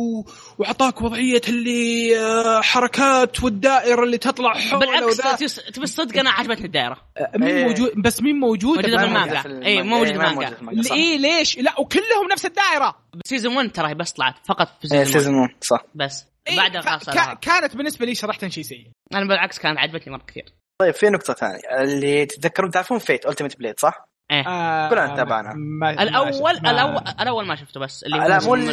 وعطاك وضعية اللي آه، حركات والدائرة اللي تطلع حوله بالعكس تبي الصدق أنا عجبتني الدائرة. مين إيه. موجود بس مين موجود في المانجا. في إيه، مو موجود إيه، ما المانجا. موجود في المانجا صح. إيه ليش؟ لا وكلهم نفس الدائرة. بسيزون 1 ترى هي بس طلعت فقط في إيه، سيزون 1 سيزون 1 صح. بس. إيه بعدها خلاص كانت بالنسبة لي صراحة شيء سيء. أنا بالعكس كانت عجبتني مرة كثير. طيب في نقطة ثانية. اللي تتذكرون تعرفون فيت التيمت بليد صح؟ إيه. آه كلنا ما- الأول ما- الأول الأول ما شفته بس اللي لا هو مو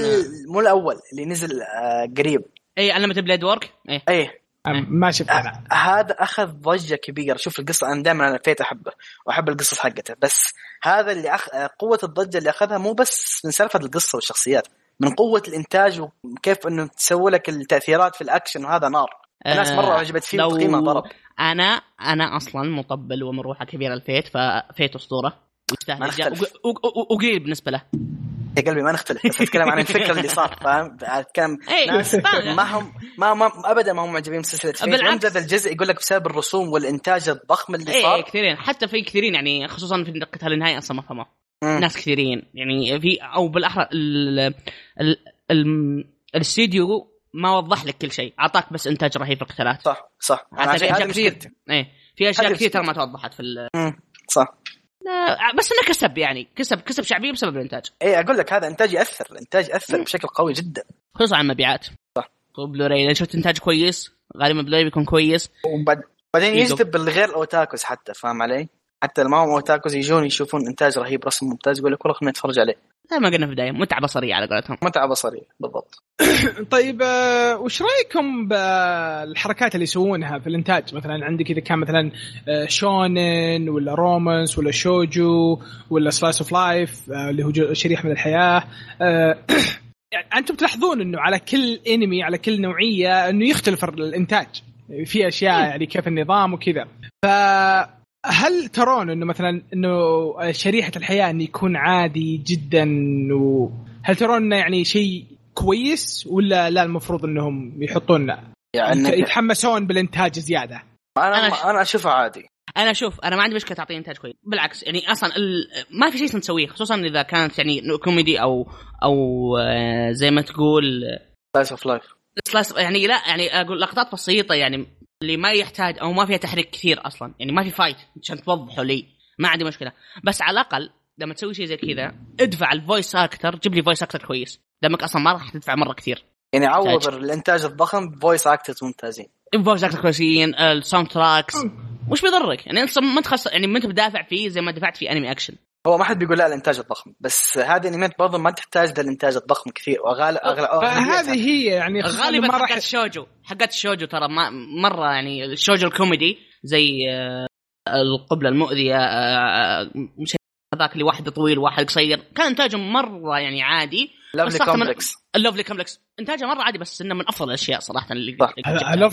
مو الأول اللي نزل آه، قريب. Unlimited Blade Works إيه. إيه. آه، ما شفت أنا. آه، هذا أخذ ضجة كبيرة. شوف القصة أنا دائما أنا Fate أحبه وأحب القصص حقته. بس هذا اللي أخ... آه، قوة الضجة اللي أخذها مو بس من سالفة القصة والشخصيات من قوة الإنتاج وكيف إنه تسوي لك التأثيرات في الأكشن وهذا نار. الناس آه، مرة عجبت فيه لو- وتقييمه ضرب. أنا أنا أصلا مطبل ومروحة كبيرة ال Fate ف Fate أسطورة. يستاهل. ما الجا- نختلف. وق- وق- وق- وقليل بالنسبة له. يا قلبي ما نختلف. بس أتكلم عن الفكرة اللي صار فاهم؟ أتكلم اي ناس ما هم ما, ما ابدا ما هم معجبين بسلسلة Fate. بالعكس. ذا الجزء يقول لك بسبب الرسوم والإنتاج الضخم اللي إيه صار. كثيرين. حتى في كثيرين يعني خصوصا في قتال النهائي أصلا ما فهموا. مم. ناس كثيرين. يعني في أو بالأحرى ال- ال- ال- الاستديو ما وضح لك كل شيء. أعطاك بس إنتاج رهيب في القتالات. صح صح. أشياء كثير. إيه. في أشياء كثير ترى ما. توضحت في ال... مم. صح. لا، بس إنه كسب يعني. كسب كسب شعبية بسبب الإنتاج. إيه أقول لك هذا إنتاج يأثر. الانتاج يأثر بشكل قوي جدا. خصوصا عن المبيعات. صح. بلوراي إذا شفت إنتاج كويس غالبا بلوراي بيكون كويس. وبعد بعدين يجذب. الغير ال otakus حتى فاهم علي؟ حتى ما هم otakus يجون يشوفون إنتاج رهيب رسم ممتاز يقول لك والله خلينا نتفرج عليه. زي ما قلنا في البداية متعة بصرية على قولتهم. متعة بصرية بالضبط. <coughs> طيب آه، وش رأيكم بالحركات اللي يسوونها في الإنتاج؟ مثلا عندك إذا كان مثلا آه، shonen ولا romance ولا shojo ولا slice of life اللي هو شريحة من الحياة آه، <coughs> يعني أنتم تلاحظون إنه على كل انمي على كل نوعية إنه يختلف الإنتاج. في أشياء يعني كيف النظام وكذا. فهل ترون إنه مثلا إنه شريحة الحياة إنه يكون عادي جدا وهل ترون إنه يعني شيء كويس ولا لا المفروض إنهم يحطون يعني يتحمسون بالإنتاج زيادة؟ أنا أنا أنا, أنا أشوفها عادي. أنا أشوف أنا ما عندي مشكلة تعطيه إنتاج كويس. بالعكس يعني أصلا ال... ما في شيء اسمه تسويه خصوصا إذا كانت يعني كوميدي أو أو آه، زي ما تقول slice of life slice يعني لا يعني أقول لقطات بسيطة يعني اللي ما يحتاج أو ما فيها تحريك كثير أصلا. يعني ما في fight عشان توضحوا لي. ما عندي مشكلة. بس على الأقل لما تسوي شيء زي كذا ادفع ال voice actor جيب لي voice actor كويس. دامك أصلا ما راح تدفع مرة كثير. يعني عوض. الإنتاج الضخم ب voice actors ممتازين. ال voice actor كويسين ال soundtracks وش بيضرك؟ يعني أنت ما تخص يعني ما أنت بدافع فيه زي ما دفعت في انمي اكشن هو ما حد بيقول لا الإنتاج الضخم بس هذه انميات برضه ما تحتاج ذا الإنتاج الضخم كثير وغالب اغلب فهذه هي يعني غالبا ما حقات راح ال shojo حقات ال shojo ترى ما مرة يعني ال shojo الكوميدي زي آه، القبلة المؤذية آه، مش هذاك اللي واحد طويل وواحد قصير كان انتاجهم مرة يعني عادي. من- Complex ال Lovely Complex إنتاجه مرة عادي بس إنه من أفضل الأشياء صراحة اللي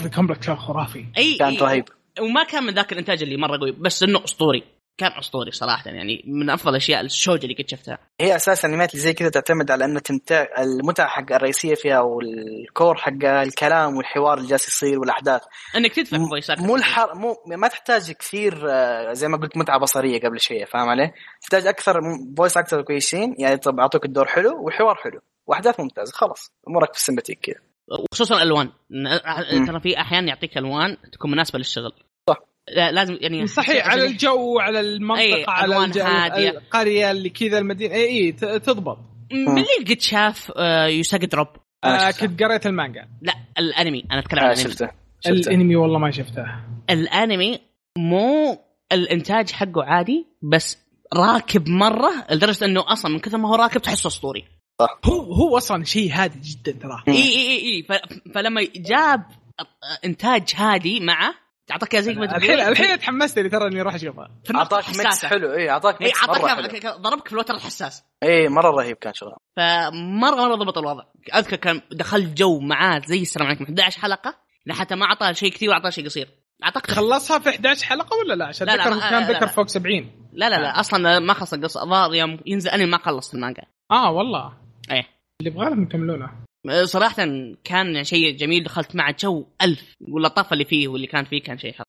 the complex كان خرافي. اي كان. رهيب. وما كان من ذاك الإنتاج اللي مرة قوي بس إنه أسطوري. كان أسطوري صراحة يعني من أفضل الاشياء ال shojo اللي قد شفتها هي أساسا الانميات اللي زي كذا تعتمد على إنه تمتع المتعة حق الرئيسية فيها وال core حق الكلام والحوار اللي جالس يصير والأحداث إنك تدفع أكتر. مو الحر مو ما تحتاج كثير آه، زي ما قلت متعة بصرية قبل شوية فاهم علي؟ تحتاج أكثر voice actor كويسين يعني طب أعطوك الدور حلو والحوار حلو وأحداث ممتازة خلاص أمورك في السمباتيك كذا وخصوصا الالوان. ترى في احيان يعطيك ألوان تكون مناسبة للشغل. لا لازم يعني صحيح على الجو على المنطقة أي، على ألوان الج- هادية. القرية اللي كذا المدينة اي اي ت- تضبط. من اللي قد شاف آه، Usagi Drop آه شفتها. كنت قريت المانجا. لا الأنمي. أنا أتكلم عن آه الأنمي. شفته. شفته. الانمي والله ما شفته. الأنمي مو الإنتاج حقه عادي بس راكب مرة لدرجة إنه أصلا من كثر ما هو راكب تحسه أسطوري. هو هو أصلا شيء هادي جدا ترى. مم. إي إي إي, فلما جاب إنتاج هادي معه اعطاك زي ما تقول الحين الحين تحمست لي ترى إني راح أشوفها. أعطاك mix. حلو. اي أعطاك اي ميكس مرة اعطاك ضربك في الوتر الحساس. اي مرة رهيب كان شغله فمرة مرة ضبط الوضع. أذكر كان دخلت جو معاه زي السلام عليكم 11 حلقة حتى ما أعطاه شيء كثير وأعطاه شيء قصير. أعتقد خلصها في 11 حلقة ولا لا؟ عشان لا، لا، ذكر كان ذكر. فوق 70 لا لا لا أصلا ما خلص القصة. الظاهر يوم ينزل انمي ما خلص المانجا. آه والله. إيه. اللي يبغى لهم يكملونه صراحة كان شيء جميل دخلت مع جو ألف. واللطافة اللي فيه واللي كان فيه كان شيء حلو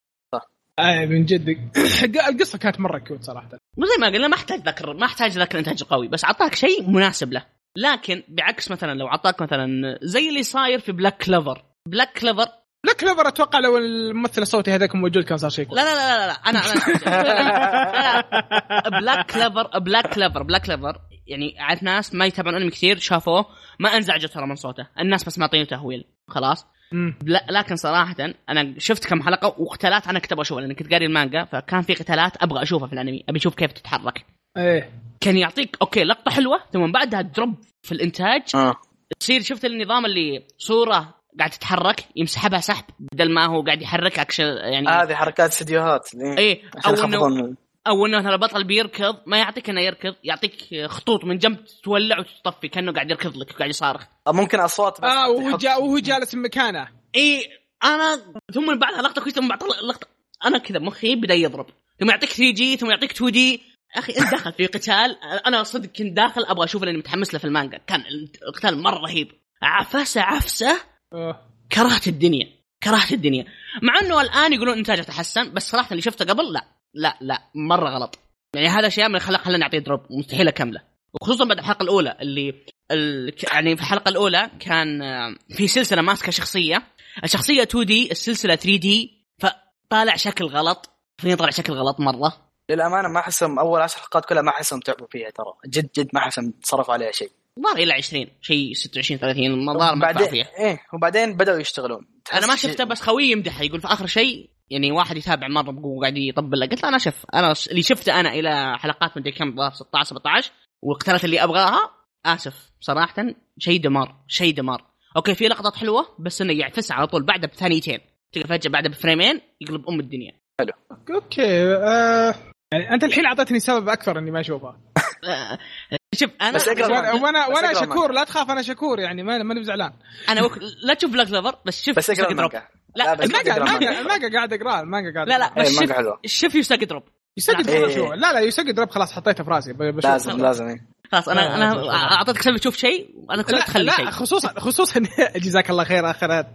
آه من جد. <coughs> القصة كانت مرة cute صراحة. وزي ما قلنا ما أحتاج ذكر ما أحتاج ذكر إنتاج قوي بس أعطاك شيء مناسب له. لكن بعكس مثلا لو أعطاك مثلا زي اللي صاير في Black Clover Black Clover Black Clover أتوقع لو الممثل الصوتي هذاك موجود كان صار شيء لا لا لا لا, لا. أنا أنا Black Clover Black Clover Black Clover يعني عارف ناس ما يتابعون أنمي كثير شافوه ما أنزعجوا ترى من صوته. الناس بس معطينه تهويل. خلاص. لكن صراحة أنا شفت كم حلقة وقتالات أنا كنت أبغى أشوفها لأن كنت قاري المانجا فكان في قتالات أبغى أشوفها في الأنمي. أبي أشوف كيف تتحرك. إيه. كان يعطيك okay لقطة حلوة ثم بعدها drop في الإنتاج. آه. تصير شفت النظام اللي صورة قاعد تتحرك يمسحبها سحب بدل ما هو قاعد يحرك أكشن يعني هذه حركات استديوهات. إيه. عشان أو إنه يخفضون أو إنه مثلا البطل بيركض ما يعطيك إنه يركض يعطيك خطوط من جنب تولع وتطفي كأنه قاعد يركض لك وقاعد يصارخ. ممكن أصوات بس آه وهو جا وهو جالس مكانه. إي أنا ثم بعدها لقطة كويسة ثم بعد لقطه أنا كذا مخي بدأ يضرب. ثم يعطيك 3 D ثم يعطيك 2 D يا أخي إنت داخل في قتال. أنا صدق كنت داخل أبغى أشوف لاني متحمس له في المانجا. كان القتال مرة رهيب. عفسة عفسة. آه. كرهت الدنيا كرهت الدنيا. مع إنه الآن يقولون انتاجه تحسن بس صراحة اللي شفته قبل لا لا لا مرة غلط. يعني هذا شيء من خلى خلاني اعطيه دروب مستحيل اكمله وخصوصا بعد الحلقة الأولى اللي ال... يعني في الحلقة الأولى كان آه، في سلسلة ماسكة شخصية. الشخصية 2 دي السلسلة 3 دي فطالع شكل غلط. فين طالع شكل غلط مرة. للأمانة ما احسهم أول عشر حلقات كلها ما احسهم تعبوا فيها ترى. جد جد ما احسهم صرفوا عليها شيء. ظهر إلى 20 شيء 26 30 ما ظهر بعدين فيها إيه وبعدين بدأوا يشتغلون. أنا ما شفته بس خوي يمدحه يقول في آخر شيء يعني واحد يتابع مرة بقوة وقاعد يطبل له. قلت له أنا شوف أنا اللي شفته أنا إلى حلقات مدري كم ظهر 16 17 والقتالات اللي أبغاها آسف صراحة شيء دمار شيء دمار. أوكي في لقطات حلوة بس إنه يعفس على طول بعدها بثانيتين. تلقى فجاه بعدها ب frame ين يقلب أم الدنيا. okay آه. يعني أنت الحين أعطيتني سبب أكثر إني ما أشوفها. <laughs> آه، شوف أنا بس أقرأ وأنا. وأنا, وأنا شكور لا تخاف أنا شكور يعني ما ماني بزعلان أنا وك... لا تشوف Black Clover بس شوف بس أقرأ Usagi Drop. المانجا لا المانجا المانجا قاعد اقراه المانجا قاعد لا لا إيه، بس المانجا شوف. شوف Usagi Drop إيه. Drop شو لا لا Usagi Drop خلاص حطيته في راسي لازم لازم إيه. خلاص لا، أنا أنا لا، أعطيتك سبب تشوف شيء وأنا كنت لا, تخلي شيء لا خصوصا خصوصا <laughs> جزاك الله خير اخرات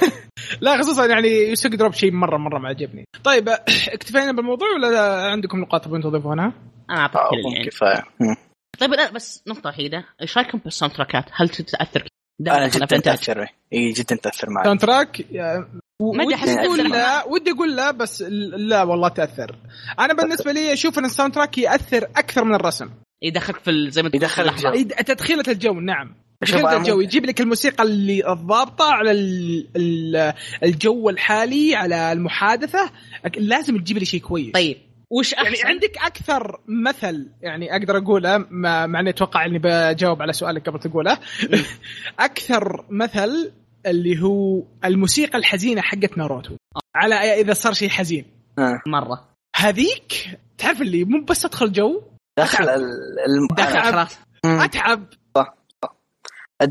<laughs> لا خصوصا يعني Usagi Drop شيء مرة مرة ما عجبني طيب <clears throat> اكتفينا بالموضوع ولا عندكم نقاط تبون تضيفونها؟ أنا عندي كفايه. طيب لا بس نقطة وحيدة، إيش رايكم بال soundtrack ات؟ هل تتأثر؟ أنا جدا؟ تأثر. إي جدا تأثر معي. sound track ما أحس أقول لا. ودي أقول لا بس لا والله تأثر. أنا بالنسبة لي أشوف إن ال soundtrack يأثر أكثر من الرسم. يدخلك في ال- زي ما تقول يدخلك تدخيله الجو نعم. تدخيله الجو يجيب لك الموسيقى اللي الضابطة على ال- ال- الجو الحالي على المحادثة. لازم تجيب لي شيء كويس. طيب. وش يعني أحسن؟ عندك أكثر مثل يعني أقدر أقوله ما- مع إني أتوقع إني بجاوب على سؤالك قبل تقوله. <laughs> أكثر مثل اللي هو الموسيقى الحزينة حقت ناروتو. على إذا صار شيء حزين. آه. مرة. هذيك تعرف اللي مو بس أدخل جو؟ دخل الم... دخل. أتعب.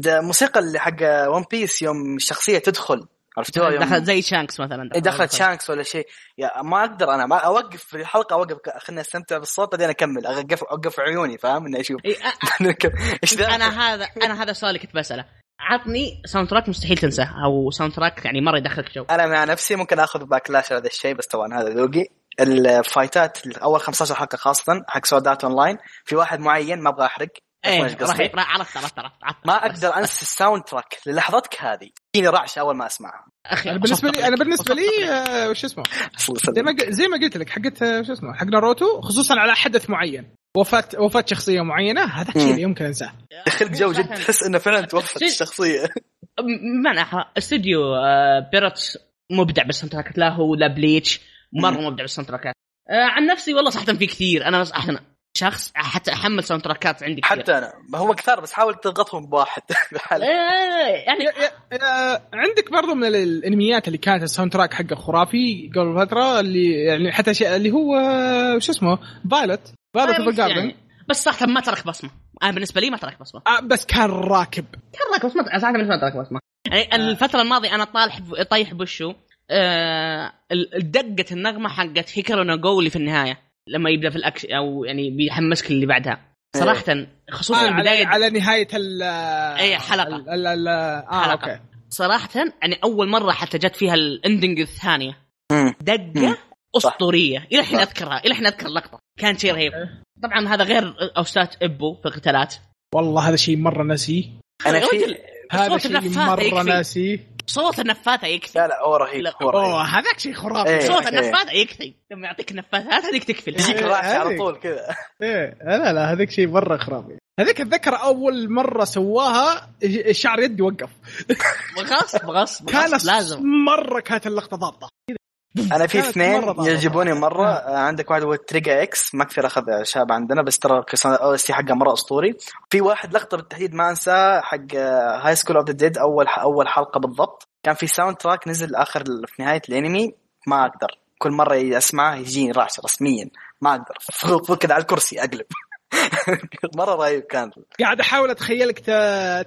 الموسيقى اللي حق One Piece يوم الشخصية تدخل. عرفتوها يوم دخل زي شانكس مثلا إيه دخلت شانكس ولا شيء. يا ما أقدر أنا ما أوقف في الحلقة أوقف خليني أستمتع بالصوت بعدين أكمل أوقف أوقف عيوني فاهم؟ إني أشوف. إيه، أ- <laughs> إيش أنا هذا أنا هذا السؤال اللي كنت بسأله. عطني soundtrack مستحيل تنساه أو soundtrack يعني مرة يدخلك جو. أنا مع نفسي ممكن آخذ backlash على هذا الشيء بس طبعا هذا ذوقي. ال fight ات اول 15 حلقة خاصة حق Sword Art Online في واحد معين ما أبغى أحرق. إيه عرفت عرفت عرفت عرفت. ما أقدر أنسى ال soundtrack للحظتك هذه. فيني رعشة أول ما أسمعها. أخي أنا بالنسبة لي أنا بالنسبة لي آه، وش اسمه؟ زي ما ق- زي ما قلت لك حقت آه، شو اسمه حق ناروتو خصوصا على حدث معين. وفاه وفاة شخصية معينة هذا الشيء. اللي يمكن أنساه. يخلق جو جد تحس إنه فعلا توفت شيء- الشخصية. بمعنى أحرى، استوديو آه، Pierrot مبدع بال sound لا هو لا Bleach مرة مم. مبدع بال sound آه، عن نفسي والله صراحة في كثير أنا إحنا شخص حتى أحمل soundtrack ات عندي كثير. حتى أنا. هو كثار بس حاول تضغطهم بواحد. <laughs> بحالك. آه، يعني يا- يا- آه، عندك برضو من ال- الأنميات اللي كانت ال soundtrack حقه خرافي قبل فترة اللي يعني حتى شيء اللي هو آه، شو اسمه؟ Violet Violet Evergarden يعني. بس صراحة ما ترك بصمة. أنا بالنسبة لي ما ترك بصمة. بس كان راكب. ترك بصمة صراحة بالنسبة لي ما ترك بصمة. يعني الفترة الماضية أنا طالح طايح بوشو. آه دقة النغمة حقت Hikaru no Go اللي في النهاية. لما يبدأ في الاكشن أو يعني بيحمسك اللي بعدها صراحة خصوصا آه على, البداية على نهاية ال أي حلقة. ال ال ال آه حلقة. okay صراحة يعني أول مرة حتى جت فيها ال ending الثانية. دقة. أسطورية إلى الحين. أذكرها إلى الحين أذكر اللقطه كان شيء رهيب طبعا هذا غير اوستات إبو في القتالات والله هذا شيء مرة نسي أنا في هذا صوت شيء النفاثة مرة يكفي. ناسي صوت النفاثة يكفي لا لا هو رهيب لا. هو أوه رهيب هذاك شيء خرافي إيه. صوت إيه. النفاثة يكفي لما يعطيك نفاثات هذيك تكفي يجيك إيه، راسي على. طول كذا إيه لا لا هذاك شيء مرة خرافي هذيك أتذكر أول مرة سواها الشعر يدي وقف غصب غصب كان لازم مرة كانت اللقطة ضابطة أنا في اثنين. يعجبوني مرة. آه، عندك واحد هو تريجا إكس. ما كثير أخذ شاب عندنا بس ترى OST حقه مرة أسطوري. في واحد لقطة بالتحديد ما أنساه حق High School of the Dead أول أول حلقة بالضبط. كان في soundtrack نزل آخر في نهاية الأنمي. ما أقدر. كل مرة أسمعه يجيني رعشة رسميا. ما أقدر. <laughs> فوق كذا على الكرسي أقلب. <laughs> مرة رهيب كان. قاعد أحاول أتخيلك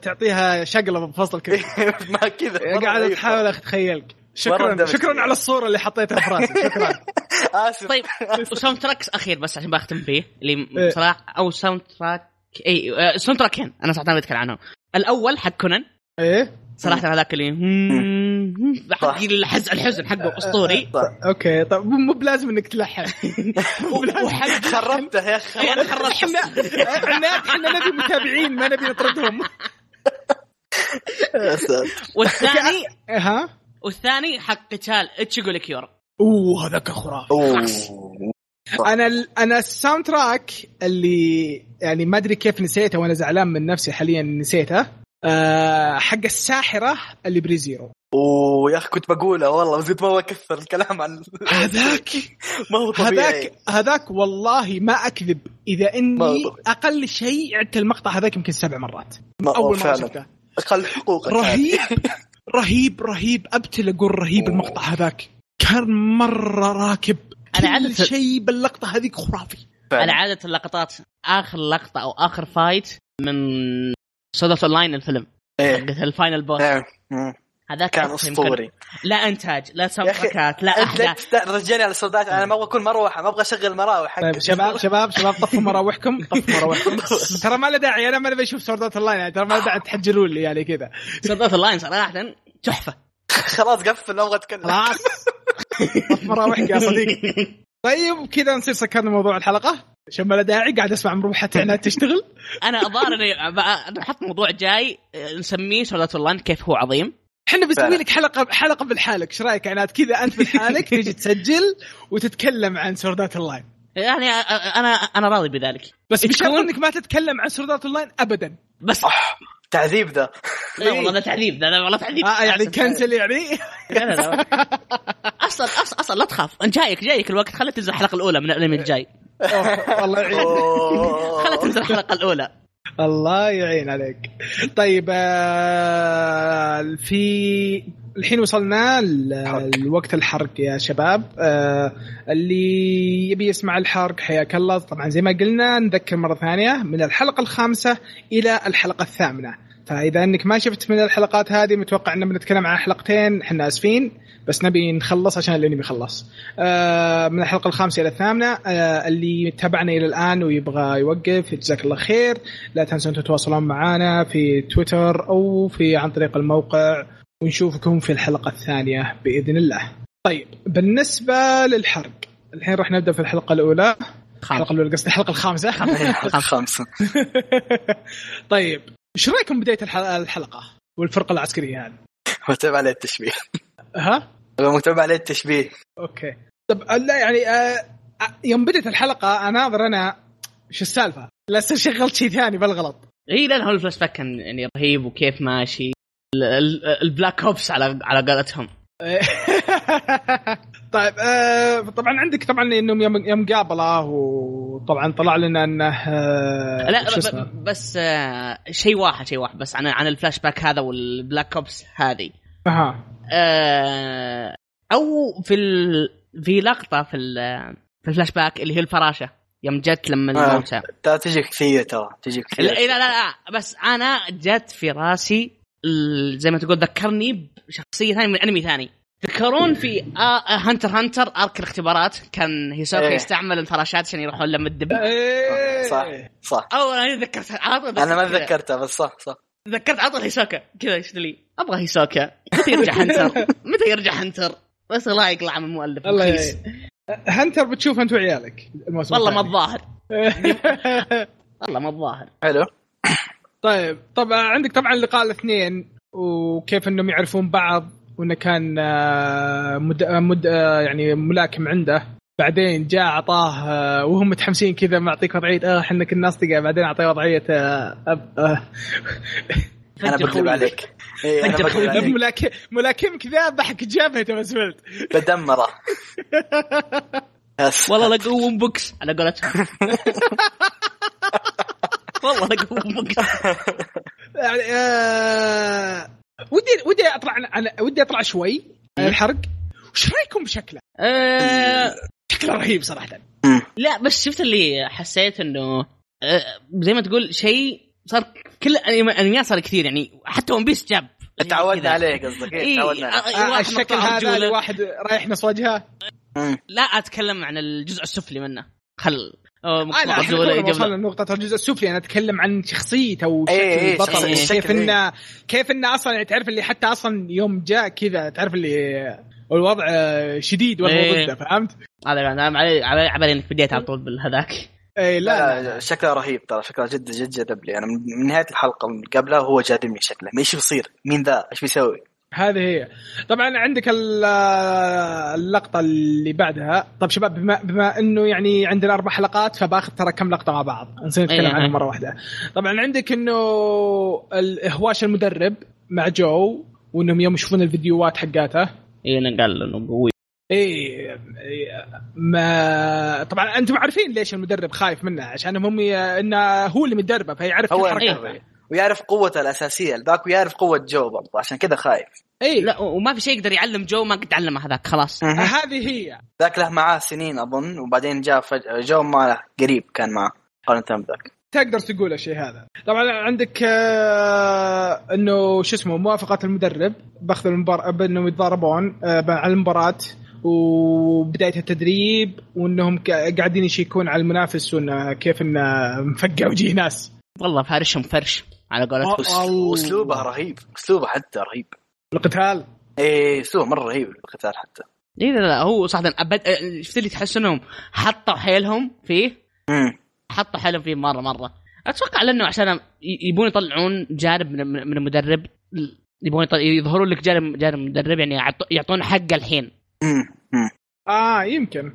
تعطيها شقلبة بفصل كذا <laughs> ما كذا. قاعد. أحاول أتخيلك. شكرا شكرا. على الصورة اللي حطيتها في راسي. شكرا. <laughs> آسف. طيب و soundtracks أخير بس عشان بختم فيه اللي إيه. صراحة أو soundtrack اي soundtrack ين أنا صراحة ما اتكلم عنهم الأول حق كونان. إيه؟ صراحة هذاك اللي <laughs> حق صح. الحزن الحزن حقه أسطوري. <laughs> okay. طيب مو بلازم إنك تلحن. وحق خربته يا أخي. إيه، أنا خرجت إحنا إحنا نبي متابعين ما نبي نطردهم. يا ساتر. والثاني ها؟ والثاني حق قتال إيتشيجو ألكيورا أوه هذاك خرافي. أوه. أنا ال- أنا ال soundtrack اللي يعني ما أدري كيف نسيته وأنا زعلان من نفسي حاليا نسيته أه حق الساحرة اللي ب Re:Zero أوه يا أخي كنت بقولها والله بس قلت ما بكثر الكلام عن هذاك؟ <laughs> ما هو طبيعي. هذاك هذاك والله ما أكذب. إذا إني. أقل شيء عدت المقطع هذاك يمكن سبع مرات. أول مرة شفته أقل حقوقك رهيب. <laughs> رهيب رهيب. أبتل أقول رهيب المقطع هذاك. كان مرة راكب. أنا كل عادة- شيء باللقطة هذيك خرافي. على عادة اللقطات آخر لقطة أو آخر fight من Sword Art Online الفيلم. إيه. حقت ال final boss. إيه. هذاك كان. أسطوري. لا إنتاج لا soundtrack ات لا أحداث. رجعني على الصوتات أنا ما أبغى اكون مروحة ما أبغى أشغل مراوح طيب حق- شباب شباب شباب طفوا مراوحكم. <laughs> طفوا مراوحكم. <laughs> ترى ما له داعي أنا ما نبي أشوف Sword Art Online يعني ترى ما له داعي تحجرون لي يعني كذا. Sword Art Online صراحة تحفة. <laughs> خلاص قفل ما أبغى أتكلم. خلاص. طف مراوحك يا صديقي. طيب كذا نصير سكرنا موضوع الحلقة. عشان ما له داعي قاعد أسمع مروحه عناد تشتغل. أنا الظاهر إني ب- نحط موضوع جاي آه، نسميه Sword Art Online كيف هو عظيم. إحنا بنسوي. لك حلقه حلقة بالحالك. إيش رأيك؟ عناد كذا أنت بالحالك <laughs> تيجي تسجل وتتكلم عن Sword Art Online. يعني أنا أنا راضي بذلك. بس بشرط تكون- إنك ما تتكلم عن Sword Art Online ابدا. بس. تعذيب ذا. لا والله ده تعذيب ده ده والله تعذيب. آه يعني. cancel يعني. لا لا لا. أصلا أصلا أصلا لا تخاف. انت جايك جايك الوقت خلي تنزل الحلقة الأولى من الانمي الجاي أوه، الله يعين خلي تنزل الحلقة الأولى. الله يعين عليك. طيب آه، في الحين وصلنا لوقت الحرق يا شباب. آه، اللي يبي يسمع الحرق حياك الله. طبعا زي ما قلنا نذكر مرة ثانية من الحلقة الخامسة إلى الحلقة الثامنة. فإذا إنك ما شفت من الحلقات هذه متوقع ان بنتكلم عن حلقتين إحنا آسفين. بس نبي نخلص عشان الانمي يخلص. آه، من الحلقة الخامسة إلى الثامنة آه، اللي تابعنا إلى الآن ويبغى يوقف جزاك الله خير. لا تنسوا تتواصلون معنا في تويتر أو في عن طريق الموقع ونشوفكم في الحلقة الثانية بإذن الله. طيب بالنسبة للحرق الحين راح نبدأ في الحلقة الأولى. الحلقة الأولى قصدي الحلقة الخامسة. خمسة <laughs> طيب إيش رأيكم بدايه الح- الحلقة والفرقة العسكرية؟ هذه؟ مكتوب عليه التشبيه. ها؟ مكتوب عليه التشبيه. أوكي. طب لا يعني آه آه، يوم بدت الحلقة أناظر أنا إيش السالفة؟ لا شغلت شيء ثاني بالغلط. إي لا هو الفلاش باك كان يعني رهيب وكيف ماشي. ال- ال- ال plot holes على على قولتهم. <laughs> طيب آه طبعا عندك طبعا انهم يوم يوم قابله وطبعا طلع لنا إنه آه لا شو بس آه، شيء واحد شيء واحد بس عن عن الفلاش باك هذا وال plot holes هذه. أها. آه، أو في ال... في لقطة في ال... في الفلاش باك اللي هي الفراشة يوم جت لما آه. الموتى ترى تجيك كثير ترى تجيك كثير لا لا لا بس أنا جت في راسي ال- زي ما تقول ذكرني بشخصية ثانية من أنمي ثاني تذكرون في آ- آ- Hunter Hunter arc الاختبارات كان هيسوكا إيه. يستعمل الفراشات عشان يروحون لما الدب إيه. صح صح أول أنا تذكرت أنا ما تذكرتها بس صح صح تذكرت عطل هيسوكا. كذا إيش لي أبغى هيسوكا. متى يرجع هنتر؟ <laughs> متى يرجع هنتر؟ بس الله يقلع من المؤلف. الله رخيص. يعين. هنتر بتشوف أنت وعيالك الموسم والله ما. الظاهر. <laughs> والله ما الظاهر. حلو. طيب طبعا عندك طبعا لقاء الاثنين وكيف إنهم يعرفون بعض وإنه كان آه، مد... آه، مد... آه، يعني ملاكم عنده. بعدين جاء اعطاه آه، وهم متحمسين كذا معطيك وضعية آه إحنا كنا اصدقاء بعدين أعطيه وضعية آه، أب... آه، <laughs> أنا بكذب. عليك. إيه أنا فجر بكذب خوي. عليك. ملاكم ملاكم كذا ضحك جابهته بس ولد بدمره والله لقوم بوكس. على قولتهم. <laughs> والله لقوم بوكس. يعني آه، ودي ودي أطلع ودي أطلع شوي. عن الحرق. وش رأيكم بشكله؟ شكله رهيب صراحة. لا بس شفت اللي حسيت إنه آه، زي ما تقول شيء صار كل الأنمي- أنميات صار كثير يعني حتى ون بيس جاب. تعودنا كذا. عليه قصدك. إيه، إيه تعودنا عليه. آه، الشكل هذا واحد رايح نص وجهه. لا أتكلم عن الجزء السفلي منه. خل آه مقطع وصلنا لنقطة الجزء السفلي. أنا أتكلم عن شخصيته وشكل إيه، إيه، البطل. شخصية، كيف انه كيف إنه أصلا يعني تعرف اللي حتى أصلا يوم جاء كذا تعرف اللي الوضع شديد ولا إيه. ضده فهمت؟ هذا أنا على على على إنك بديت على طول بالهذاك. اي لا, لا لا, لا شكله رهيب ترى شكله جد جد جذب لي أنا من من نهاية الحلقة اللي قبلها وهو جاذبني شكله. إيش بيصير؟ مين ذا؟ إيش بيسوي؟ هذه هي. طبعا عندك ال- اللقطة اللي بعدها. طب شباب بما, بما إنه يعني عندنا أربع حلقات فباخذ ترى كم لقطة مع بعض. نصير نتكلم إيه، عنهم إيه. مرة واحدة. طبعا عندك إنه الهواش المدرب مع جو وإنهم يوم يشوفون الفيديوهات حقاته. اي قال إنه قوي إيه إيه، ما طبعا أنتم عارفين ليش المدرب خايف منه عشان هم ي... إنه هو اللي مدربه فيعرف هو. المدرب. ويعرف قوته الأساسية ذاك ويعرف قوة جو برضه عشان كذا خايف. إيه. لا وما في شيء يقدر يعلم جو ما قد علمه هذاك خلاص. مهم. هذه هي. ذاك له معاه سنين أظن وبعدين جاء فجاه جو ما له قريب كان معاه قارنة بذاك تقدر تقول الشيء هذا. طبعا عندك آه إنه شو اسمه موافقة المدرب بأخذ المباراه بانهم يتضاربون آه على المباراة. وبداية التدريب وإنهم قاعدين يشيكون على المنافس وانه كيف انه مفقع وجيه ناس. والله فارشهم فرش على قولتهم. واسلوبه رهيب. أسلوبه حتى رهيب. القتال. إيه أسلوبه مرة رهيب القتال حتى. اي لا لا هو صراحة أبد... شفت اللي تحس إنهم حطوا حيلهم فيه؟ امم حطوا حيلهم فيه مرة مرة. أتوقع لأنه عشان يبون يطلعون جانب من, من المدرب يبون يطل... يظهرون لك جانب جانب المدرب يعني يعط- يعطون حقه الحين. آه يمكن.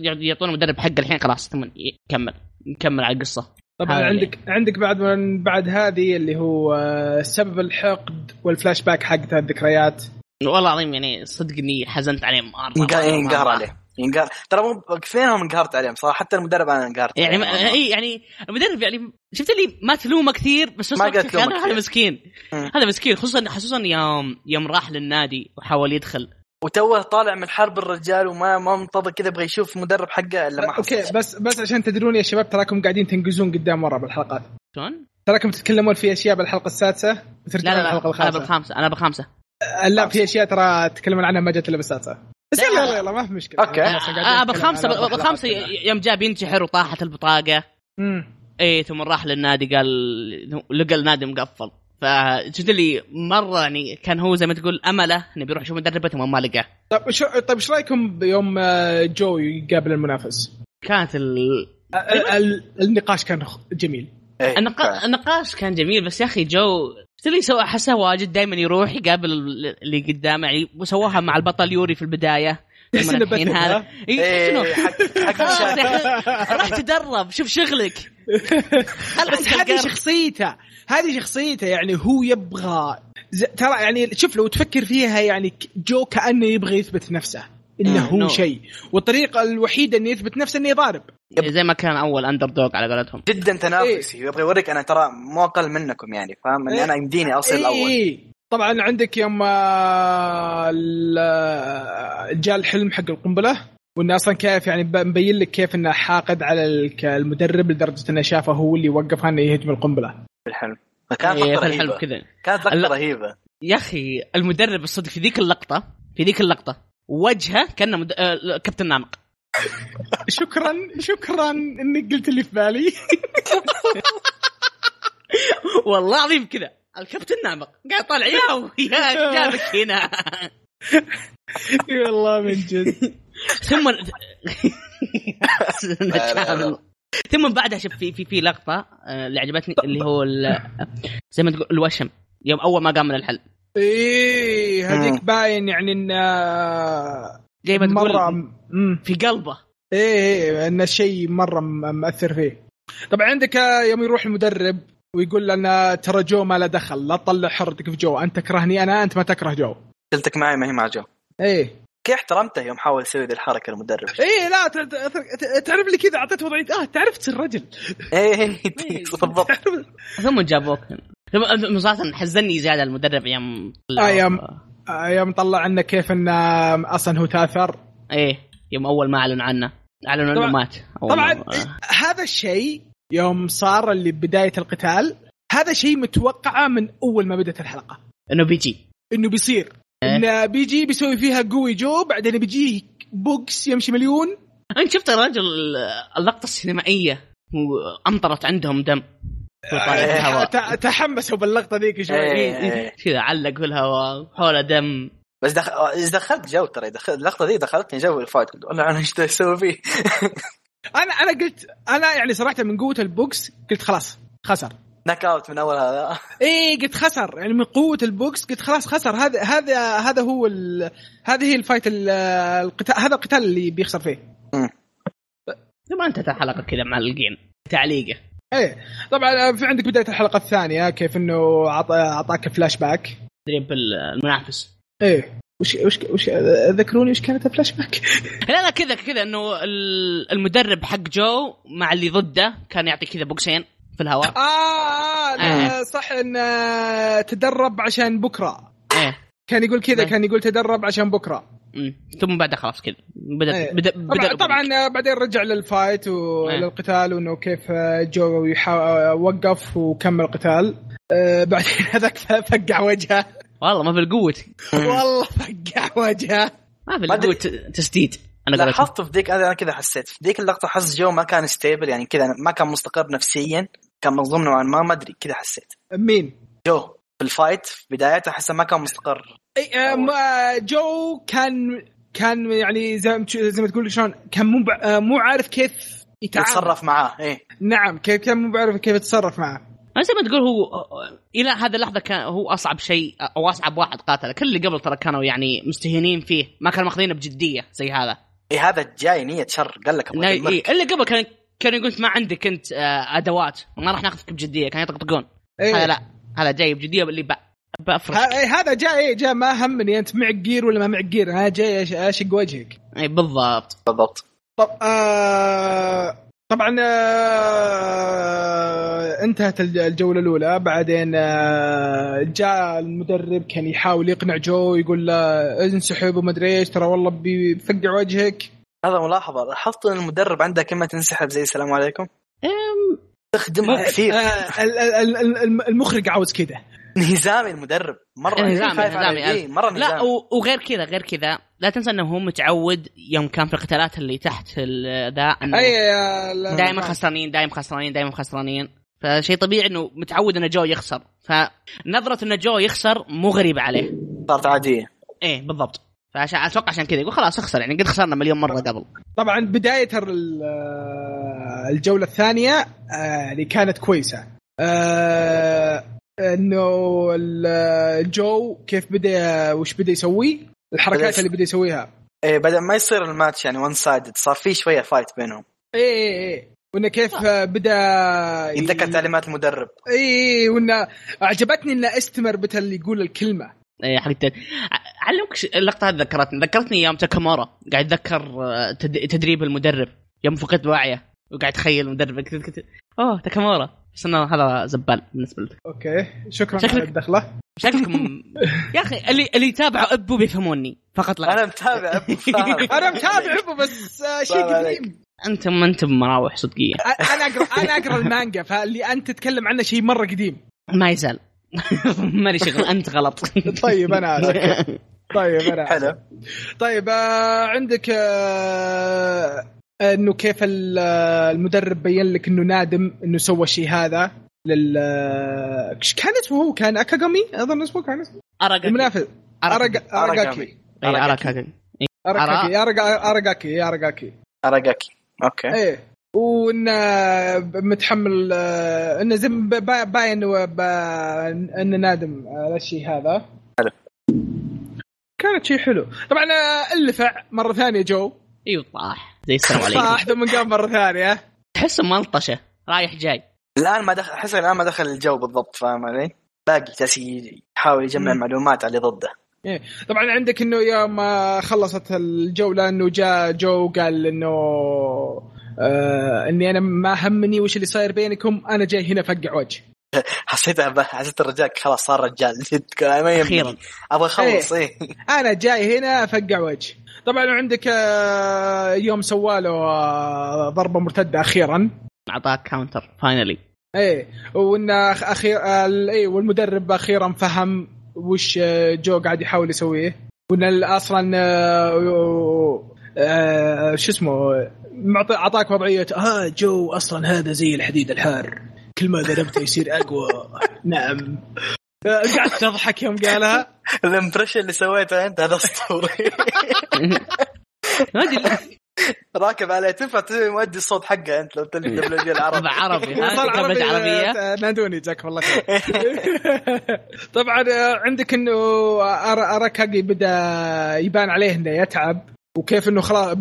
يعطون المدرب حقه الحين خلاص ثم يكمل. نكمل على القصة. طبعا عندك عندك بعد من بعد هذه اللي هو آه، سبب الحقد والفلاش باك حقتها الذكريات. والله العظيم يعني صدق اني حزنت عليه مره ينقهر. عليه ينقهر. ترى مو كثيرهم انقهرت عليهم صراحة. حتى المدرب أنا انقهرت يعني ما... إي يعني المدرب يعني شفت اللي ما تلومه كثير بس ما قلت هذا-. مسكين. هذا مسكين خصوصا خصوصا يوم يوم راح للنادي وحاول يدخل وتوه طالع من حرب الرجال وما ما منتظر كذا يبغى يشوف مدرب حقه إلا ما أوكي حصل. بس بس عشان تدرون يا شباب تراكم قاعدين تنقزون قدام ورا بالحلقات. شلون؟ تراكم تتكلمون في أشياء بالحلقة السادسة لا وترجعون لا الحلقة لا أنا الخامسة. بالخامسة أنا بالخامسة. لا في أشياء ترى تتكلمون عنها ما جت إلا بالسادسة. بس لا، يلا لا. يلا يلا ما في مشكلة. قاعدين آه بالخامسة بالخامسة. يوم جاء بينتحر وطاحت البطاقة. مم. إيه ثم راح للنادي قال لقى النادي مقفل. فشفت اللي مرة يعني كان هو زي ما تقول أمله إنه بيروح يشوف مدربه ثم ما لقاه طيب شو طيب إيش رأيكم بيوم آه، جو يقابل المنافس؟ كانت ال... آه، ال- ال- النقاش كان جميل إيه، النقا... فعلا. النقاش كان جميل بس يا أخي جو اللي سوى حسه واجد دائما يروح يقابل اللي قدامه يعني وسواها مع البطل يوري في البداية تحس الحين بث- هذا؟ إيه، إيه شنو؟ راح تدرب شوف شغلك بس هذه؟ شخصيته هذه شخصيته يعني هو يبغى ترى يعني شوف لو تفكر فيها يعني جو كأنه يبغى يثبت نفسه إنه هو. شيء والطريقة الوحيدة إنه يثبت نفسه إنه يضارب زي ما كان أول underdog على قولتهم جدا تنافسي يبغى يوريك أنا ترى مو أقل منكم يعني فاهم اني إيه. أنا يمديني إيه الأول إيه. طبعا عندك يوم آه، ال- آه، جاء الحلم حق القنبلة وإنه أصلا كيف يعني مبين لك كيف إنه حاقد على المدرب لدرجة إنه شافه هو اللي وقفها إنه يهجم القنبلة. بالحلم كانت إيه، لقطه الحلب رهيبه كذا. كانت لقطه. رهيبه يا أخي المدرب الصدق في ذيك اللقطة في ذيك اللقطة وجهه كأنه مد... آه، كابتن نامق. <laughs> شكرا شكرا إنك قلت اللي في بالي. <laughs> والله العظيم كذا. الكابتن نامق. قاعد طالع يا يا جابك هنا. اي والله من جد. ثم. <laughs> ثم بعدها شوف في في في لقطة آه، اللي عجبتني اللي هو زي ما تقول الوشم. يوم أول ما قام من الحلم إيه. هذيك باين يعني إن زي ما تقول. في قلبه. إيه إيه إن الشيء مرة م- مأثر فيه. طبعا عندك آه، يوم يروح المدرب ويقول لنا ترى جو ما له دخل لا تطلع حرتك في جو أنت تكرهني أنا أنت ما تكره جو. قلتك معي ما هي مع جو. إيه. كيف احترمته يوم حاول يسوي ذي الحركة المدرب؟ إيه لا ت- ت- ت- تعرف لي كذا اعطيت وضعية. آه تعرف تصير رجل. إيه <laughs> بالضبط. تعرف- ثم جابوك. ثم صراحة حزني زيادة المدرب يوم آه، يوم- آه، يوم طلع عنا كيف انه أصلا هو تأثر. إيه يوم أول ما اعلنوا عنه. أعلنوا إنه طبعاً- مات. طبعا ما- إيه، هذا الشيء يوم صار اللي بداية القتال هذا شيء متوقعة من أول ما بدأت الحلقة. إنه بيجي. إنه بيصير. إيه. إنه بيجي بيسوي فيها قوي جو بعدين بيجيه بوكس يمشي مليون. انت شفت الرجال اللقطة السينمائية وامطرت عندهم دم. ت- تحمسوا باللقطة ذيك شوي. إيه. إيه، كذا علق في الهواء حوله دم. بس دخل... دخلت جو ترى دخل... اللقطة دي دخلتني جو ال fight قلت والله أنا إيش أسوي فيه؟ <laughs> أنا أنا قلت أنا يعني صراحة من قوة البوكس قلت خلاص خسر. knock out من أول هذا. <laughs> إيه قلت خسر. يعني من قوة البوكس قلت خلاص خسر. هذا هذا هذا هو ال... هذه هي ال fight ال- القتال هذا القتال اللي بيخسر فيه. ثم انتهت الحلقة كذا معلقين تعليقه. إيه. طبعا في عندك بداية الحلقة الثانية كيف إنه عط- أعطاك فلاش باك تدريب المنافس. إيه. وش وش وش ذكروني وش كانت الفلاش باك؟ <laughs> لا لا كذا كذا إنه ال- المدرب حق جو مع اللي ضده كان يعطي كذا بوكسين في الهواء. آه لا، صح إن آه، تدرب عشان بكرة. إيه. كان يقول كذا إيه. كان يقول تدرب عشان بكرة. مم. ثم بعدها خلاص كذا. بدا إيه. بدا طبعا, بدأ طبعا آه، بعدين رجع لل fight وللقتال وإنه كيف آه، جو يحا- وقف وكمل قتال آه، بعدين <laughs> هذاك فقع وجهه. والله ما في القوة. <laughs> والله فقع وجهه. ما في. القوة تسديد. أنا لاحظت في ذيك أنا أنا كذا حسيت. في ذيك اللقطة حس جو ما كان stable يعني كذا ما كان مستقر نفسيا كان مظلوم نوعا ما ما أدري كذا حسيت. مين؟ جو في ال fight في بدايته احسه ما كان مستقر. إي آه، ما- جو كان كان يعني زي ما زي ما تقول شلون كان مو آه، مو عارف كيف يتعامل. يتصرف معاه إيه. نعم كيف كان مو بعرف كيف يتصرف معه. أنا زي ما تقول هو إلى هذه اللحظة كان هو أصعب شيء أو أصعب واحد قاتله. كل اللي قبل ترى كانوا يعني مستهينين فيه ما كانوا ماخذينه بجدية زي هذا. إيه هذا جاي نية شر قال لك أبغى إيه،. اللي قبل كان كانوا يقول ما عندك أنت آه، أدوات. ما راح ناخذك بجدية كانوا يطقطقون. إيه. هذا لا هذا جاي بجدية اللي ب- بافرش إيه، هذا جاء إيه جاء ما همني أنت معك جير ولا ما معك جير. أنا جاي أشق وجهك. اي بالضبط. بالضبط. طب آه طبعا آه انتهت الج- الجولة الأولى. بعدين آه جاء المدرب كان يحاول يقنع جو يقول له انسحب وما ادري إيش ترى والله بيفقع وجهك. هذا ملاحظة. لاحظت إن المدرب عنده كلمة تنسحب زي السلام عليكم؟ أم، تخدمها كثير. آه ال- ال- ال- ال- المخرج عاوز كذا نظامي المدرب. خايف على نظامي إيه، مرة لا نظامي و- وغير كذا غير كذا لا تنسى إنه هو متعود يوم كان في القتالات اللي تحت ال- ذا إنه أي لا- دائما خسرانين دائما خسرانين دائما خسرانين. فشيء طبيعي إنه متعود ان جو يخسر. فنظرة ان جو يخسر مو غريبه عليه. صارت عادية. إيه بالضبط. فعشان أتوقع عشان كذا يقول خلاص اخسر يعني قد خسرنا مليون مرة قبل. طبعا بداية آه، الجولة الثانية آه، اللي كانت كويسة. آه، إنه جو كيف بدأ وش بدأ يسوي؟ الحركات بدأ- اللي بدأ يسويها. إيه بدأ ما يصير الماتش يعني وان سايد صار في شوية فايت بينهم. اي اي اي وإنه كيف آه، بدأ يتذكر تعليمات المدرب. اي اي وإنه أعجبتني إنه استمر بتا اللي يقول الكلمة. إيه حقت علمك ش- اللقطة هذه ذكرتني. ذكرتني يوم تاكامورا. قاعد يتذكر آه، تد- تدريب المدرب. يوم فقد وعيه وقاعد يتخيل المدرب. كنت- كنت- أوه تاكامورا. بس إنه هذا زبال بالنسبة لي أوكي. شكرا شكلك- على الدخله شكلكم يا أخي اللي اللي يتابعوا أبو بيفهموني فقط لا. أنا متابع فاهم. <laughs> أنا متابع أبو بس آه، شيء. قديم. أنتم أنتم مراوح صدقية. أنا اقرا أنا أقرأ المانجا فاللي أنت تتكلم عنه شيء مرة قديم. ما يزال. <laughs> ماني شغل أنت غلط. طيب أنا <laughs> أسف. طيب أنا. حلو. طيب آه عندك آه إنه كيف ال- المدرب بين لك إنه نادم إنه سوى الشيء هذا لل كان اسمه هو كان أكاغامي؟ أظن اسمه كان اسمه. اراجاكي المنافس. أرق- أراغاكي. أرق- أراغاكي. أراغاكي. اراجاكي أوكي. إيه. وانه متحمل انه زي با- باين انه نادم على الشيء هذا. حلو. كانت شيء حلو. طبعا اللفع مرة ثانية جو. إيوه طاح. زي السلام عليكم. صح ثم قام مرة ثانية. تحسه ملطشه رايح جاي. الآن ما دخل أحس الآن ما دخل الجو بالضبط فاهم علي؟ باقي جالس يحاول يجمع مم. معلومات على اللي ضده. طبعا عندك إنه يوم ما خلصت الجوله انه جاء جو قال إنه آه إني أنا ما همني وش اللي صاير بينكم أنا جاي هنا افقع وجه. حسيتها ب- حسيت الرجال خلاص صار رجال. جد <laughs> ما أبغى أخلص إيه. أنا جاي هنا أفقع وجه. طبعا عندك آه يوم سواله آه ضربة مرتدة أخيرا. أعطاك counter finally إيه. وإن أخير إيه والمدرب أخيرا فهم وش آه، جو قاعد يحاول يسويه. وإن أصلا شو اسمه أعطاك وضعية آه جو أصلا هذا زي الحديد الحار. كل ما ضربته يصير أقوى. نعم. آه، قعدت تضحك يوم قالها. الامبريشن اللي سويته أنت هذا أسطوري. ما أدري. راكب عليه تنفع مؤدي الصوت حقه أنت لو تلي دبليو العربي عربي صار عربي عربيه آه، نادوني جزاكم الله خير. <laughs> طبعا آه، عندك إنه أر- اراكاجي بدأ يبان عليه إنه يتعب وكيف إنه خلاص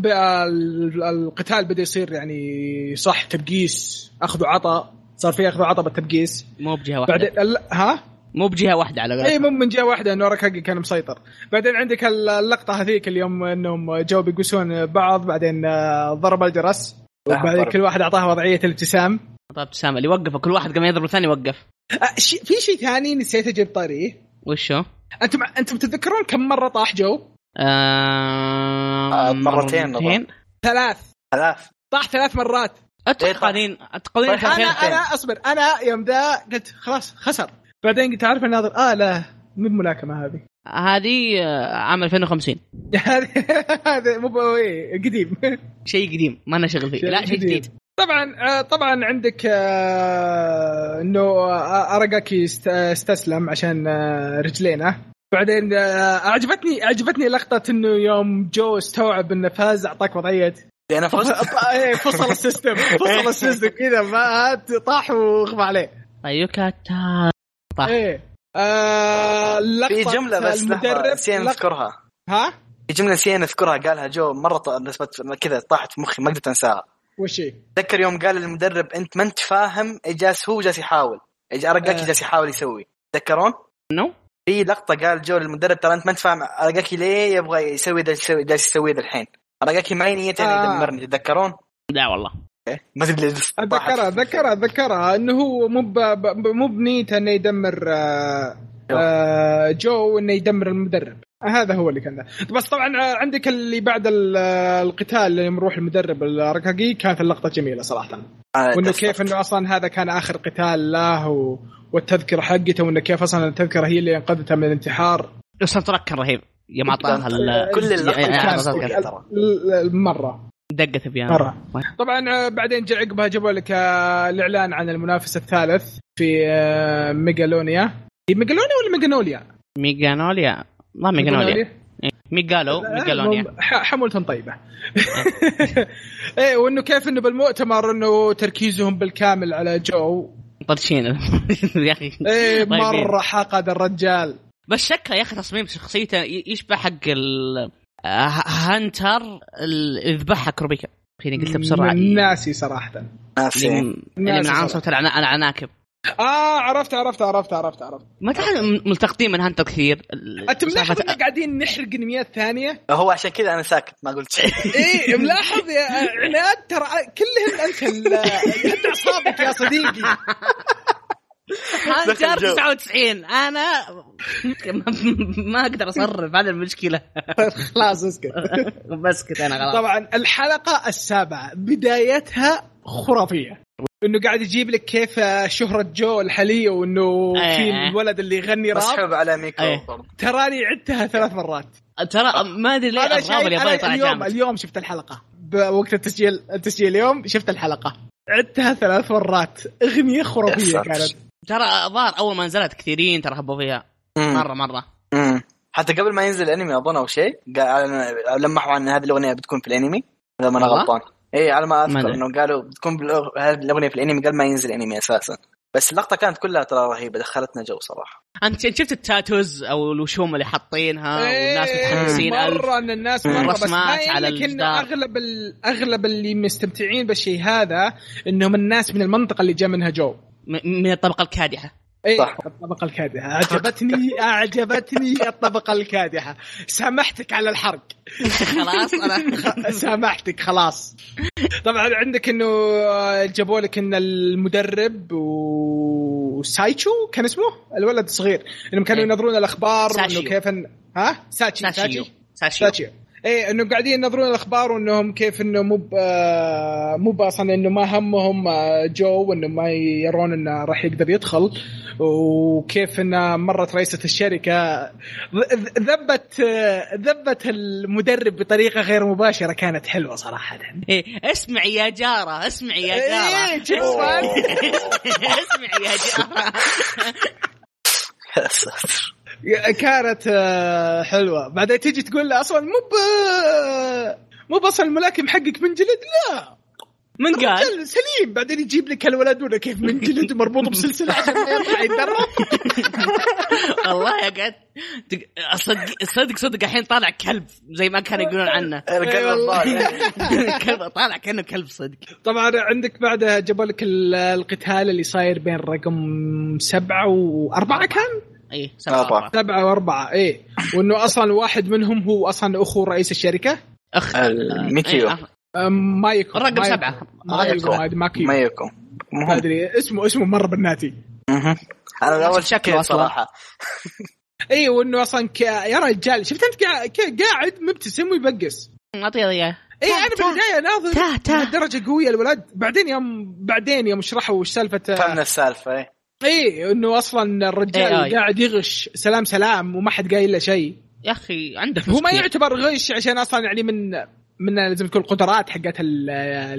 القتال بدأ يصير يعني صح تبقيس أخذ وعطاء. صار في أخذ وعطاء بالتبقيس مو بجهة واحدة. بعدين ال- ها؟ مو بجهة واحدة على إي مو من جهة واحدة انه اراكاجي كان مسيطر. بعدين عندك اللقطة هذيك اليوم إنهم جو بيقوسون بعض بعدين آه، ضرب الجرس. وبعدين. كل واحد أعطاه وضعية الابتسام. طيب ابتسامه اللي وقفه كل واحد قام يضرب الثاني وقف. آه، شي في شيء ثاني نسيت أجيب طاريه. وشو؟ أنتم أنتم تتذكرون كم مرة طاح جو؟ آه آه، مرتين مرتين. ثلاث. ثلاث. طاح ثلاث مرات. اتقنين أتقنين طيب، أنا أنا أصبر. أنا يوم ذا قلت خلاص خسر. بعدين قلت عارف الناظر؟ آه لا مو بملاكمة هذه. هذه آه، عام 2050 <laughs> هذه هذا مو إيه، قديم. شيء قديم ما لنا شغل فيه. لا شيء جديد. طبعا آه، طبعا عندك آه، إنه أراغاكي است- استسلم عشان رجلينه. بعدين اعجبتني أعجبتني لقطة إنه يوم جو استوعب إنه فاز أعطاك وضعية أنا فزت إيه، فصل ال system. <laughs> فصل ال system كذا ما طاح وغمى عليه. ايوا كاتا طاح. إيه. آه في جملة بس نسينا نذكرها. ها؟ في جملة نسينا نذكرها قالها جو مرة كذا طاحت في مخي ما قدرت أنساها. وش هي؟ تذكر يوم قال المدرب أنت ما أنت فاهم جالس هو جالس يحاول. ارقاكي آه. جالس يحاول يسوي. تذكرون؟ no. في لقطة قال جو للمدرب ترى أنت ما أنت فاهم ارقاكي ليه يبغى يسوي ذا يسوي جالس ذا الحين؟ ارقاكي ما هي نيته انه آه. يدمرني تتذكرون؟ لا والله إيه؟ ما تدري. أتذكرها أتذكرها أتذكرها إنه هو مو مو بنيته إنه يدمر آه جو. آه جو إنه يدمر المدرب هذا هو اللي كان ده. بس طبعا آه، عندك اللي بعد آه، القتال لما يروح المدرب الركاكي كانت اللقطة جميلة صراحة آه، وإنه. كيف إنه أصلا هذا كان آخر قتال له و... والتذكرة حقته وإنه كيف أصلا التذكرة هي اللي أنقذته من الانتحار ال soundtrack كان رهيب يوم أعطاها كل اللقطه يا- يا- كانت أتذكر. كويسة ترى. ال- مره دقت بيانو مرة. طبعا آه، بعدين جاء عقبها جابوا لك آه، الإعلان عن المنافس الثالث في آه، ميجالونيا هي ميجالونيا ولا ميجانوليا؟ ميجانوليا ما ميجانوليا إيه. ميجالو ميجالونيا ح- حمولة طيبة. <laughs> إيه وإنه كيف إنه بالمؤتمر إنه تركيزهم بالكامل على جو. طرشين <laughs> يا أخي. إيه. مرة حقد الرجال. بس شكله يا أخي تصميم شخصيته يشبه حق ال آه، هانتر ال- يذبحها كروبيكا. فيني قلتها بسرعة. ناسي صراحة. ناسي. اللي من- اللي عنصر العنا- العناكب. آه عرفت عرفت عرفت عرفت عرفت ما تعرف ملتقطين من هانتر كثير. انت ملاحظ ان قاعدين نحرق انميات ثانية؟ هو عشان كذا أنا ساكت ما قلت شيء. <laughs> إيه ملاحظ يا عناد ترى كلهم أنت <laughs> أنت اعصابك يا صديقي. <laughs> هانتر دخل جو. 99 أنا <laughs> ما- أقدر أصرف هذا المشكلة. <laughs> خلاص اسكت. <laughs> بس كذا أنا خلاص. طبعا الحلقة السابعة بدايتها خرافية. إنه قاعد يجيب لك كيف شهرة جو الحالية وإنه إيه. في الولد اللي يغني راب. مسحوب على ميكو أيه. تراني عدتها ثلاث مرات. ترى ما أدري ليه أنا الراب شايف الياباني أنا طلع اليوم جامد. اليوم شفت الحلقة. بوقت التسجيل التسجيل اليوم شفت الحلقة. عدتها ثلاث مرات. خرافية ساتر. كانت. ترى الظاهر أول ما نزلت كثيرين ترى حبوا فيها مم. مرة مرة مم. حتى قبل ما ينزل الأنمي أظن أو شيء قال لمحوا عن هذه الأغنية بتكون في الأنمي إذا ما أنا؟ غلطان اي على ما أذكر. إنه قالوا بتكون هذه الأغنية في الأنمي قبل ما ينزل الأنمي أساسا بس اللقطة كانت كلها ترى رهيبة دخلتنا جو صراحة أنت شفت التاتوز أو الوشوم اللي حاطينها والناس إيه، متحمسين ألف مرة إن الناس. مرة بس على. أغلب أغلب اللي مستمتعين بالشيء هذا إنهم الناس من المنطقة اللي جاء منها جو من الطبقة الكادحة. إيه صح. الطبقة الكادحة. عجبتني أعجبتني الطبقة الكادحة. سامحتك على الحرق. <laughs> خلاص أنا سامحتك خلاص. طبعا عندك إنه جابوا لك إن المدرب وسايتشو كان اسمه؟ الولد الصغير. إنهم كانوا إيه. ينظرون الأخبار. وانه كيف إن... ها؟ ساتشي ساتشي ساتشي إيه إنه قاعدين ينظرون الأخبار وإنهم كيف إنه مو ب- آه، مو أصلا إنه ما همهم آه، جو وإنه ما يرون إنه راح يقدر يدخل. وكيف إنه مرت رئيسة الشركة ذ- ذ- ذبت آه، ذبت المدرب بطريقة غير مباشرة. كانت حلوة صراحة. إيه، اسمعي يا جارة اسمعي يا جارة. جسما <laughs> اسمعي يا جارة. <laughs> يا ساتر. كانت آه، حلوة. بعدين تيجي تقول له أصلا مو ب مو بس الملاكم حقك من جلد لا. من قال؟ سليم. بعدين يجيب لك الولد ولا كيف من جلد مربوط بسلسلة عشان ما يطلع يتدرب <laughs> والله يا قد. صدق صدق صدق الحين طالع كلب زي ما كانوا يقولون عنه. <laughs> القلب الضال <laughs> كلب طالع كأنه كلب صدق. طبعا عندك بعدها جابوا لك ال- القتال اللي صاير بين رقم سبعة وأربعة كان؟ اي سبعة أربعة. أربعة. سبعة وأربعة إيه وإنه أصلا واحد منهم هو أصلا أخو رئيس الشركة أخ الميكيو. إيه، أخ. أم، مايكو الرقم. سبعة. مايكو مايكو. مايكو ما أدري اسمه اسمه مرة بالناتي مهم. أنا أول شكله. صراحة <laughs> اي وإنه أصلا ك... يا رجال شفت أنت قاعد قاعد مبتسم ويبقس اعطيه اياه اي أنا بالبداية ناظر. درجة قوية الولد بعدين يوم بعدين يوم شرحوا وش سالفه فهمنا السالفة إيه. اي إنه أصلا الرجال AI. قاعد يغش سلام سلام وما حد قايل له شيء يا أخي عنده هو ما. يعتبر غش عشان أصلا يعني من من زي ما تقول القدرات حقت ال-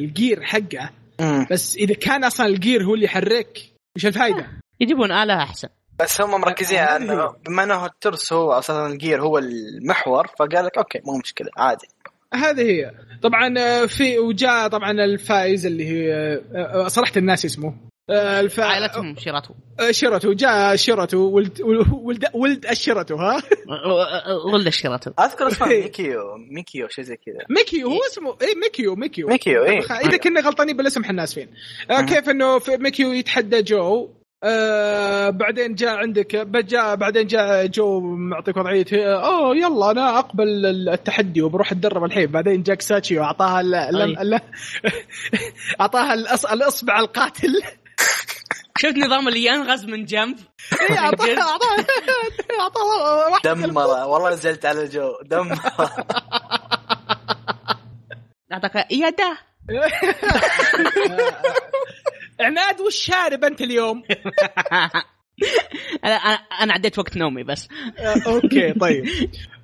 ال gear حقه مم. بس إذا كان أصلا ال gear هو اللي يحرك وش الفائده؟ يجيبون آلة أحسن بس هم مركزين على انه. بما إنه الترس هو أساسا ال gear هو المحور فقال لك okay مو مشكلة عادي هذه هي طبعا آه، في وجاء طبعا الفائز اللي هي آه، آه، صراحة ناسي اسمه الف... عائلتهم شيراتو آه، شيراتو جاء شيراتو ولد ولد ولد الشيراتو ها؟ ولد شيراتو أذكر اسمه إيه. ميكيو ميكيو شيء زي كذا. ميكيو هو اسمه اي ميكيو ميكيو. ميكيو إيه. إذا كنا غلطانين بالاسم إحنا آسفين. آه، كيف إنه في ميكيو يتحدى جو؟ آه بعدين جاء عندك جاء بعدين جاء جو معطيك وضعية. اوه يلا أنا أقبل التحدي وبروح أتدرب الحين. بعدين جاك ساتشي واعطاها <laughs> أعطاها الأص- الإصبع القاتل. شفت نظام اللي ينغز من جنب؟ إيه، <laughs> اعطاها اعطاها اعطاها واحدة دمر والله نزلت على جو دمر <laughs> أعطاك يده <laughs> عناد وش شارب أنت اليوم؟ أنا أنا- أنا عديت وقت نومي بس. آه، okay طيب.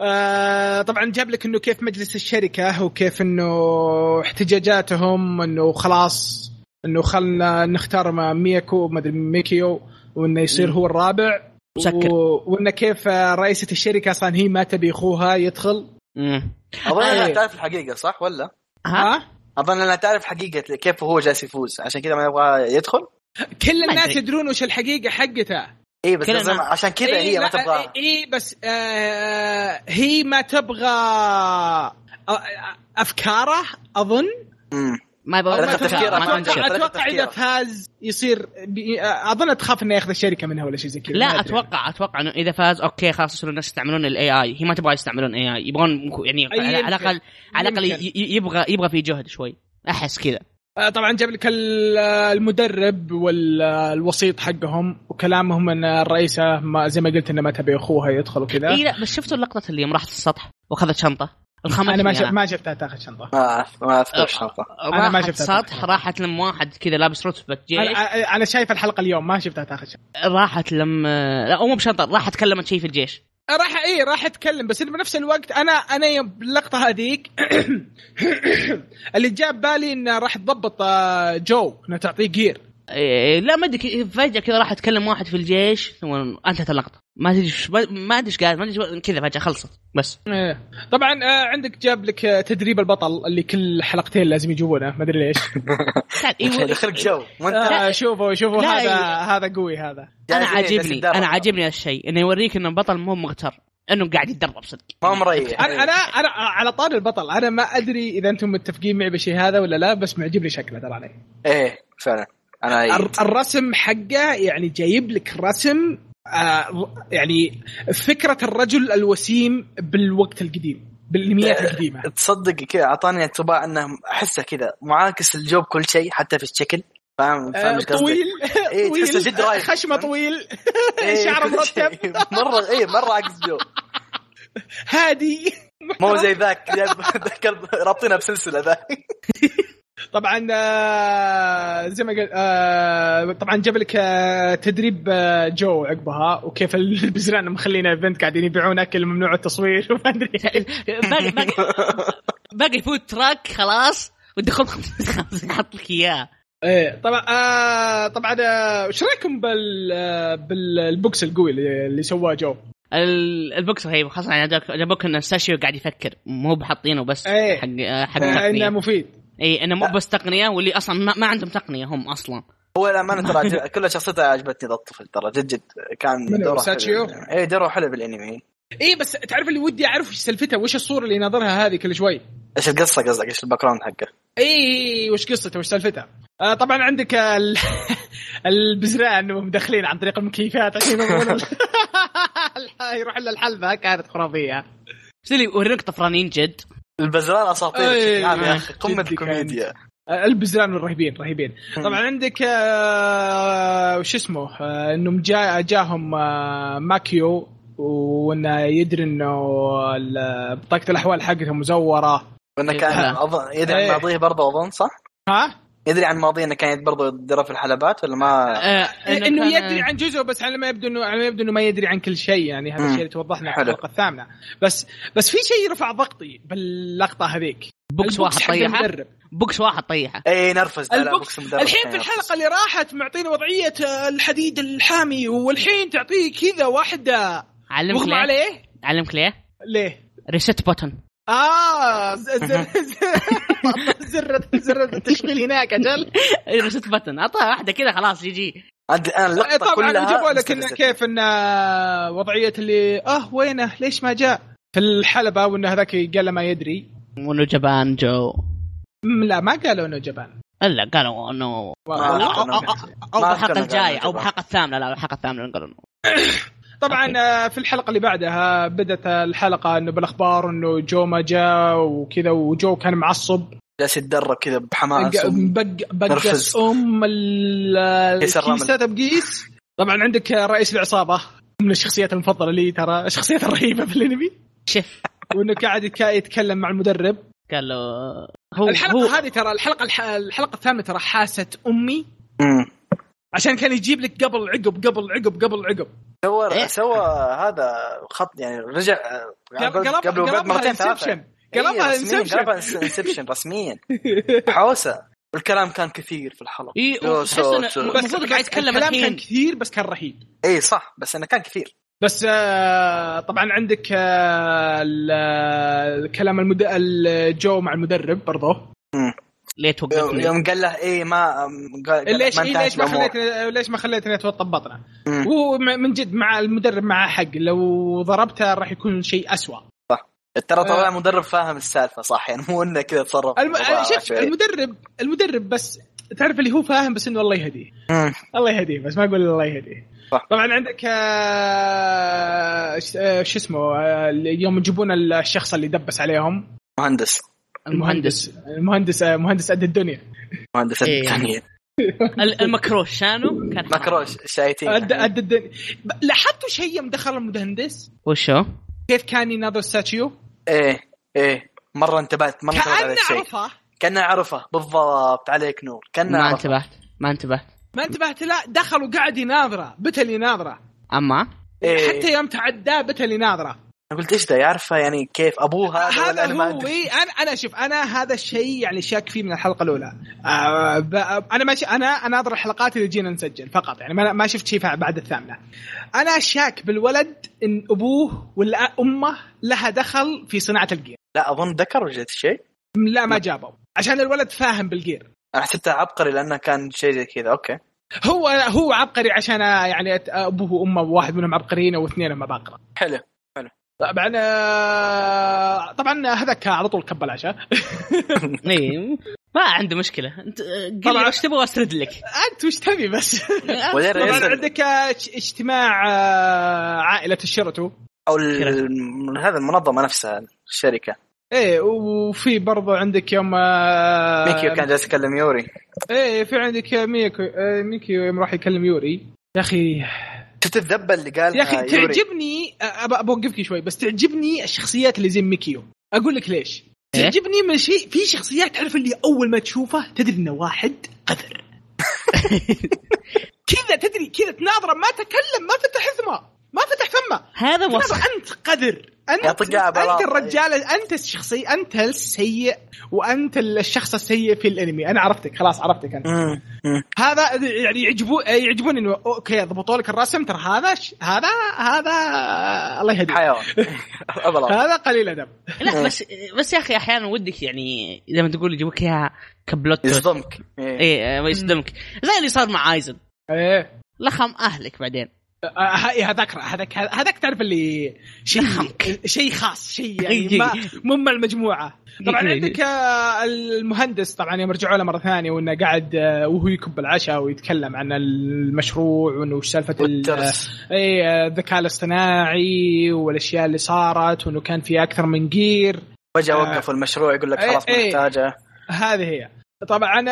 آه طبعا جاب لك إنه كيف مجلس الشركة وكيف إنه احتجاجاتهم إنه خلاص إنه خلنا نختار ما ميكو ما أدري ميكيو وإنه يصير هو الرابع مسكر. و... وإنه كيف آه، رئيسة الشركة أصلا هي ما تبي أخوها يدخل مم. أظن أنها إيه. تعرف الحقيقة صح ولا؟ ها أظن أنها تعرف حقيقة كيف هو جالس يفوز عشان كذا ما يبغى يدخل كل الناس. يدرون وش الحقيقة حقته اي بس لازم عشان كذا إيه هي ما تبغى اي إيه بس آه هي ما تبغى آه، أفكاره أظن مم. ما يبغى ما أتوقع إذا. فاز يصير بي... أظن تخاف إنه ياخذ الشركة منها ولا شيء زي كذا لا ما أدري. أتوقع أتوقع إنه إذا فاز okay خلاص يصيروا الناس يستعملون ال AI هي ما تبغى يستعملون AI يبغون يعني على. الاقل على الأقل يبغى يبغى في جهد شوي. أحس كذا. طبعا جاب لك ال- المدرب والوسيط حقهم وكلامهم إن الرئيسة ما زي ما قلت إنه ما تبي أخوها يدخل وكذا. إي لا بس شفتوا اللقطة اللي يوم راحت السطح وأخذت شنطة؟ الخمس أنا ما شف... ما شفتها تاخذ شنطة. ما ما أذكر الشنطه أنا ما راحت شفتها. سطح راحت لم واحد كذا لابس رتبة جيش أنا أنا شايف الحلقة اليوم ما شفتها تاخذ شنطة. راحت لم لا مو بشنطة راحت كلمت شيء في الجيش. راح إيه راح اتكلم بس بنفس الوقت أنا أنا يوم باللقطه هذيك <coughs> اللي جاب بالي إنه راح تضبط آه، جو إنه تعطيه جير إيه، لا ما أدري فجأة كذا راح تكلم واحد في الجيش ثم أنتهت اللقطة. ما ادري ما ما أدري إيش قال ما أدري كذا فجأة خلصت بس. إيه. طبعا آه، عندك جاب لك آه، تدريب البطل اللي كل حلقتين لازم يجيبونه ما أدري ليش. <laughs> إيه، <laughs> يدخلك جو. آه، شوفوا شوفوا هذا إيه. هذا قوي هذا. أنا عاجبني. أنا عاجبني هالشيء إنه يوريك إنه البطل مو مغتر إنه قاعد يتدرب صدق. ما مريح أنا أنا أنا على طار البطل أنا ما أدري إذا أنتم متفقين معي بالشيء هذا ولا لا بس معجبني شكله ترى عليه. إيه فعلا. أنا الر- الرسم حقه يعني جايب لك رسم آه يعني فكرة الرجل الوسيم بالوقت القديم بالانميات القديمة. تصدق كذا أعطاني انطباع إنه أحسه كذا معاكس الجو بكل شيء حتى في الشكل. فاهم؟ فاهم آه قصدي؟ طويل. <laughs> إيه، طويل. جد رايق. خشمة طويل. <laughs> إيه، <laughs> شعره كل. مرتب. مرة إيه مرة عكس جو هادي. مو زي ذاك. ذاك رابطينها بسلسلة ذاك. طبعا آه، زي ما قلت آه، طبعا جاب لك آه، تدريب جو عقبها وكيف <laughs> البزران مخلينا event قاعدين يبيعون أكل ممنوع التصوير <laughs> وما أدري باقي باقي باقي food truck خلاص والدخول <laughs> حط لك إياه إيه طبعا آه طبعا آه، وش رأيكم بال آه، بالبوكس القوي اللي, سواه جو؟ ال- البوكسر هي خاصة يعني عجبك ان ساشيو قاعد يفكر مو بحاطينه بس إيه. حق حق آه انه مفيد اي إنه مو بس تقنية واللي أصلا ما, ما عندهم تقنية هم أصلا. هو الامانه ترى <laughs> كل شخصيته عجبتني ذا الطفل ترى جد جد. كان؟ دوره ساتشيو؟ إيه دوره حلو بالأنمي. إيه بس تعرف اللي ودي أعرف وش سالفته وش الصورة اللي يناظرها هذه كل شوي؟ إيش القصة قصدك؟ إيش ال background حقه؟ اي وش قصته؟ وش سالفتها آه طبعا عندك ال... <laughs> البزران وهم داخلين عن طريق المكيفات عشان <laughs> يروح لنا الحلبة كانت خرافية. بس اللي يوريك طفرانين جد. البزران أساطير إيه، بشكل عام يا أخي قمة. الكوميديا آه، البزران رهيبين رهيبين طبعا عندك آه وش اسمه آه إنهم جا جاهم آه ماكيو وانه يدري إنه بطاقة الأحوال حقته مزورة وإنه إيه، كان يدري عن إيه. ماضيه برضه أظن صح؟ ها يدري عن ماضيه إنه كان برضه يتدرب في الحلبات ولا ما آه إنه كان- يدري عن جزء بس على ما يبدو انه على ما يبدو إنه ما يدري عن كل شيء يعني هذا. الشيء اللي توضح لنا في. الحلقة الثامنة بس بس في شيء رفع ضغطي باللقطة هذيك بوكس واحد طيحة. بوكس واحد طيحة اي نرفز لا لا البوكس الحين في. الحلقة اللي راحت معطينا وضعية آه، الحديد الحامي والحين تعطيه كذا واحدة علمك ليه؟ عليه علمك ليه؟ ليه؟ reset button آه زر <laughs> <laughs> زر زر التشغيل هناك أجل reset button أعطاها واحدة كذا خلاص GG. عندي أنا اللقطة طبعا كلها جابوا لك إنه. كيف إنه وضعية اللي آه وينه؟ ليش ما جاء؟ في الحلبة وإنه هذاك قال ما يدري. وانه جبان جو. لا ما قالوا إنه جبان. إلا قالوا إنه أو بالحلقة الجايه أو. بالحلقة الثامنة لا الحلقة الثامنة قالوا <coughs> طبعا آه، في الحلقة اللي بعدها بدأت الحلقة إنه بالأخبار إنه جو ما جاء وكذا وجو كان معصب. جالس يتدرب كذا بحماس بق- و- بق- بقس. أم ال- كيس الرمل. الكيسات بقيس. طبعا عندك رئيس العصابة. من الشخصيات المفضلة لي ترى الشخصيات الرهيبة في الأنمي. شف وإنه قاعد يتكلم مع المدرب. قال له هو الحلقة هو هذه ترى الحلقة الح... الحلقة الثامنه ترى حاسه أمي. عشان كان يجيب لك قبل عقب قبل عقب قبل عقب. سوى إيه. سوى هذا خط يعني رجع قلب- قبل وبعد قلبها مرتين ثلاثة. Inception قلبها Inception قلبها Inception رسميا. حوسة. والكلام كان كثير في الحلقة. اي. المفروض قاعد يتكلم الكلام كان كثير بس كان رهيب. اي صح بس إنه كان كثير. بس آه طبعا عندك آه ال- كلام المد... الجو مع المدرب برضه ليه توقفني يوم قال له إيه ما قال ليش إيه ليش ما. خليتني ليش ما خليتني اتوطى بطنه مم. وهو م- من جد مع المدرب معه حق لو ضربته راح يكون شيء أسوأ ترى طبعا آه. مدرب فاهم السالفة صح يعني مو إنه كذا تصرف الم... بطاعة شوف. المدرب المدرب بس تعرف اللي هو فاهم بس إنه الله يهديه. الله يهديه بس ما أقول الله يهديه صح. طبعا عندك آه، ش- آه، شو اسمه آه، يوم يجيبون الشخص اللي دبس عليهم مهندس المهندس. المهندس آه، مهندس قد الدنيا. مهندس إيه. الثانية ال- المكروش شانو؟ كان. <laughs> مكروش شايتين. قد قد الدنيا. لاحظتوا شيء يوم دخل المهندس؟ وشو؟ كيف كان يناظر ساتشيو إيه إيه. مرة انتبهت مرة انتبهت على كأنه الشيء. عرفه. كأنه عرفه. بالضبط عليك نور. كأنه ما انتبهت ما انتبهت. ما انتبهت لا دخل وقعد يناظره. بتل يناظره. أما؟ إيه. حتى يوم تعداه بتل يناظره. أنا قلت إيش ده يعرفه يعني كيف؟ ابوه هذا هذا ما هو إيه أنا أنا شوف أنا هذا الشيء يعني شاك فيه من الحلقة الأولى. آه أنا ماشي أنا أناظر الحلقات اللي جينا نسجل فقط يعني ما ما شفت شيء بعد الثامنة. أنا شاك بالولد إن أبوه ولا أمه لها دخل في صناعة ال gear. لا أظن ذكر وجدت شيء؟ لا ما جابوا عشان الولد فاهم بال gear. أنا حسبته عبقري لأنه كان شيء زي كذا. okay. هو هو عبقري عشان يعني أبوه وأمه واحد منهم عبقريين واثنين عباقرة حلو. طبعا آه، طبعا هذاك على طول كب العشاء. <laughs> ما عنده مشكلة. أنت قل طبعاً. لي وش تبغى واسرد لك. أنت وش تبي بس؟ <laughs> طبعا عندك آه، اج- اجتماع آه، عائلة الشيراتو. أو هذا المنظمة نفسها الشركة. إيه وفي برضو عندك يوم آه، ميكيو كان جالس يكلم يوري. إيه في عندك ميكو آه، ميكيو يوم راح يكلم يوري. يا أخي شفت الذبه اللي قالها يا أخي تعجبني أوقفك شوي بس تعجبني الشخصيات اللي زي ميكيو. أقول لك ليش. إيه؟ تعجبني من شيء في شخصيات تعرف اللي أول ما تشوفه تدري إنه واحد قذر. <laughs> كذا تدري كذا تناظره ما تكلم ما فتح فمه ما فتح فمه. هذا وصف. أنت قذر أنت أنت. الرجال أنت الشخصي أنت السيء وأنت الشخص السيء في الأنمي. أنا عرفتك خلاص عرفتك أنت. مم. مم. هذا يعني يعجبون يعجبوني إنه أوكي ضبطوا لك الرسم ترى هذا ش... هذا هذا الله يهديك. حيوان. <laughs> هذا قليل أدب. لا بس بس يا أخي أحيانا ودك يعني زي ما تقول يجيبوك إياها كبلوت. يصدمك. إيه. إيه آه، يصدمك. زي اللي صار مع آيزن. إيه. لخم أهلك بعدين. هذاك هذاك هذاك تعرف اللي شيء. شيء خاص شيء يعني ما مو مع المجموعة. طبعا عندك آه، المهندس طبعا يوم رجعوا له مرة ثانية وإنه قاعد آه، وهو يكب العشاء ويتكلم عن المشروع وإنه وش سالفة اي آه، الذكاء الاصطناعي والأشياء اللي صارت وإنه كان في أكثر من gear فجاه آه. وقفوا المشروع يقول لك إيه، خلاص ما إيه. نحتاجه. هذه هي. طبعا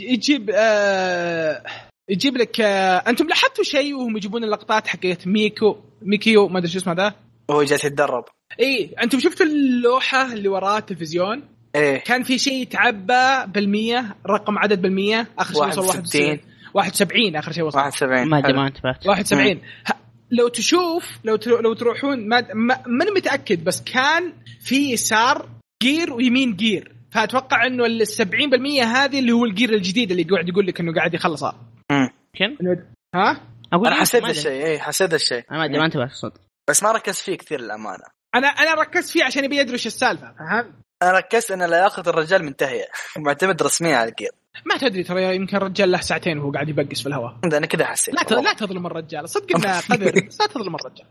يجيب آه، يجيب لك آه، أنتم لاحظتوا شيء وهم يجيبون اللقطات حقت ميكو ميكيو ما أدري شو اسمه ذا؟ وهو جالس يتدرب. إي أنتم شفتوا اللوحة اللي وراء التلفزيون؟ إيه. كان في شيء يتعبى بالمية رقم عدد بالمية آخر شيء وصل 61. 71 آخر شيء وصل. 71 ما أدري. ما انتبهت 71 ه- لو تشوف لو ترو- لو تروحون ما ما- ماني متأكد بس كان في يسار gear ويمين gear. فأتوقع إنه ال 70% هذه اللي هو ال gear الجديد اللي قاعد يقول لك إنه قاعد يخلصها. يمكن؟ ها؟ أقول أنا لك حسيت. الشيء إيه حسيت الشيء أنا ما أدري ما انتبهت صدق بس ما ركزت فيه كثير للأمانة. أنا أنا ركزت فيه عشان يبي يدري إيش السالفة فهمت؟ أنا ركزت إن لياقة الرجال منتهية. <laughs> معتمد رسميا على ال gear ما تدري ترى يمكن الرجال له ساعتين وهو قاعد يبقس في الهواء. أنا كذا حسيت. لا لا تظلم الرجال. صدق إنه <laughs> قدر. لا تظلم الرجال.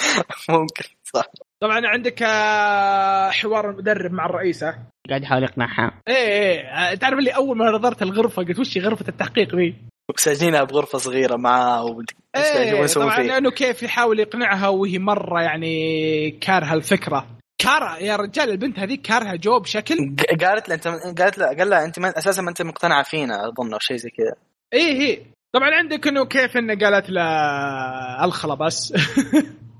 <laughs> ممكن صح. طبعا عندك آه، حوار المدرب مع الرئيسة. قاعد يحاول يقنعها. إيه إيه. تعرف اللي أول ما نظرت الغرفة قلت وش هي غرفة التحقيق ذي؟ وساجنينها بغرفة صغيرة معاه إيش إيه يسوون طبعا فيه انه كيف يحاول يقنعها وهي مرة يعني كارهة الفكرة. كارهة يا رجال البنت هذيك كارهة جو بشكل قالت له أنت قالت له قال لها أنت ما أساسا ما أنت مقتنعة فينا أظن أو شيء زي كذا. إيه إيه. طبعا عندك إنه كيف إنه قالت له الخله بس.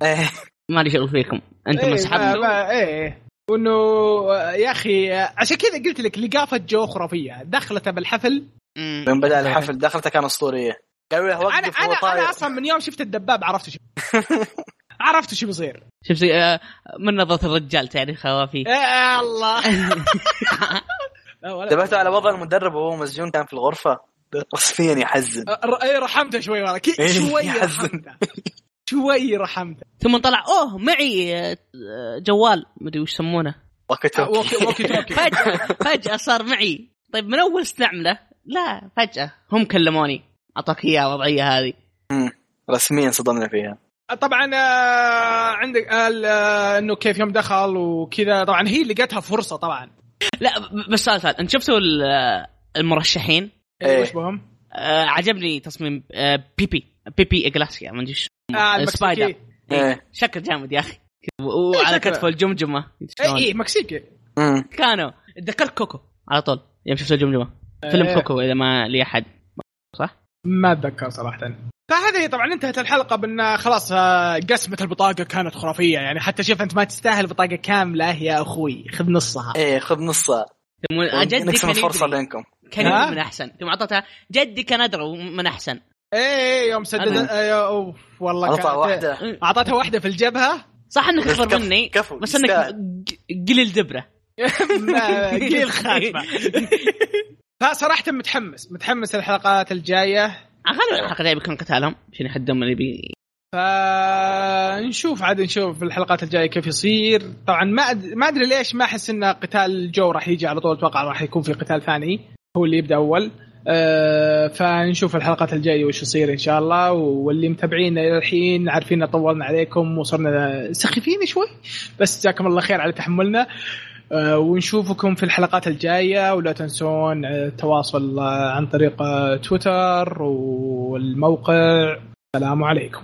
إيه <laughs> <laughs> ما لي شغل فيكم. أنتم إيه، ما- إيه. وانه يا أخي عشان كذا قلت لك لقافة جو خرافية. دخلته بالحفل. من بدأ الحفل دخلته كان أسطورية. قالوا له أنا وقف أنا أنا أصلا من يوم شفت الدباب عرفت شو <laughs> عرفت شو بيصير. زي آه، من نظرة الرجال تعرف خوافي. يا الله. <laughs> انتبهتوا على وضع المدرب وهو مسجون كان في الغرفة؟ <laughs> رسميا يحزن. إيه رحمته شوي إيه، شوي يحزن. شوي رحمته. ثم طلع أوه معي آه، جوال. مدري وش يسمونه. توكي. <laughs> فجأة فجأة صار معي. طيب من أول استعمله؟ لا فجأة. هم كلموني. أعطاك إياه وضعية هذه. رسميا صدمنا فيها. طبعا آه، عندك آه، آه، إنه كيف يوم دخل وكذا. طبعا هي لقتها فرصة طبعا. لا بس سؤال سؤال. أنت شفتوا ال- آه، المرشحين؟ إيه، إيه. وش بهم؟ آه عجبني تصميم آه بيبي. بيبي إجليسياس ما أدري إيش آه Spider. المكسيكي إيه. شكل جامد يا أخي. وعلى شكله. كتفه الجمجمة. اي اي مكسيكي. كانوا تذكرت كوكو على طول يوم شفت الجمجمة. فيلم إيه. كوكو إذا ما لي أحد. صح؟ ما أتذكر صراحة. فهذه طبعا انتهت الحلقة بأن خلاص آه، قسمة البطاقة كانت خرافية. يعني حتى شوف أنت ما تستاهل بطاقة كاملة يا أخوي. خذ نصها. إيه خذ نصها. جدي نقسم كان الفرصة يدري بينكم. كان من أحسن. ثم اعطتها جدي كان ادرى من أحسن. إيه يوم سدد أنا- آه، أوف والله اعطى كانت واحدة. اعطتها واحدة في الجبهة. صح إنك اكبر مني كفو بس إنك قليل دبره قيل <laughs> <laughs> خاتمه فصراحه متحمس متحمس الحلقات الجاية. غالبا الحلقة الجاية بيكون قتالهم عشان يحدهم اللي بي فنشوف عاد نشوف الحلقات الجاية كيف يصير. طبعا ما أد... ما أدري ليش ما أحس إن قتال جو راح يجي على طول أتوقع راح يكون في قتال ثاني هو اللي يبدأ أول. فنشوف الحلقات الجاية وش يصير إن شاء الله. واللي متابعينا إلى الحين عارفين طولنا عليكم وصرنا سخيفين شوي بس جزاكم الله خير على تحملنا. أه ونشوفكم في الحلقات الجاية. ولا تنسون آه، التواصل آه، عن طريق آه، تويتر والموقع. السلام عليكم.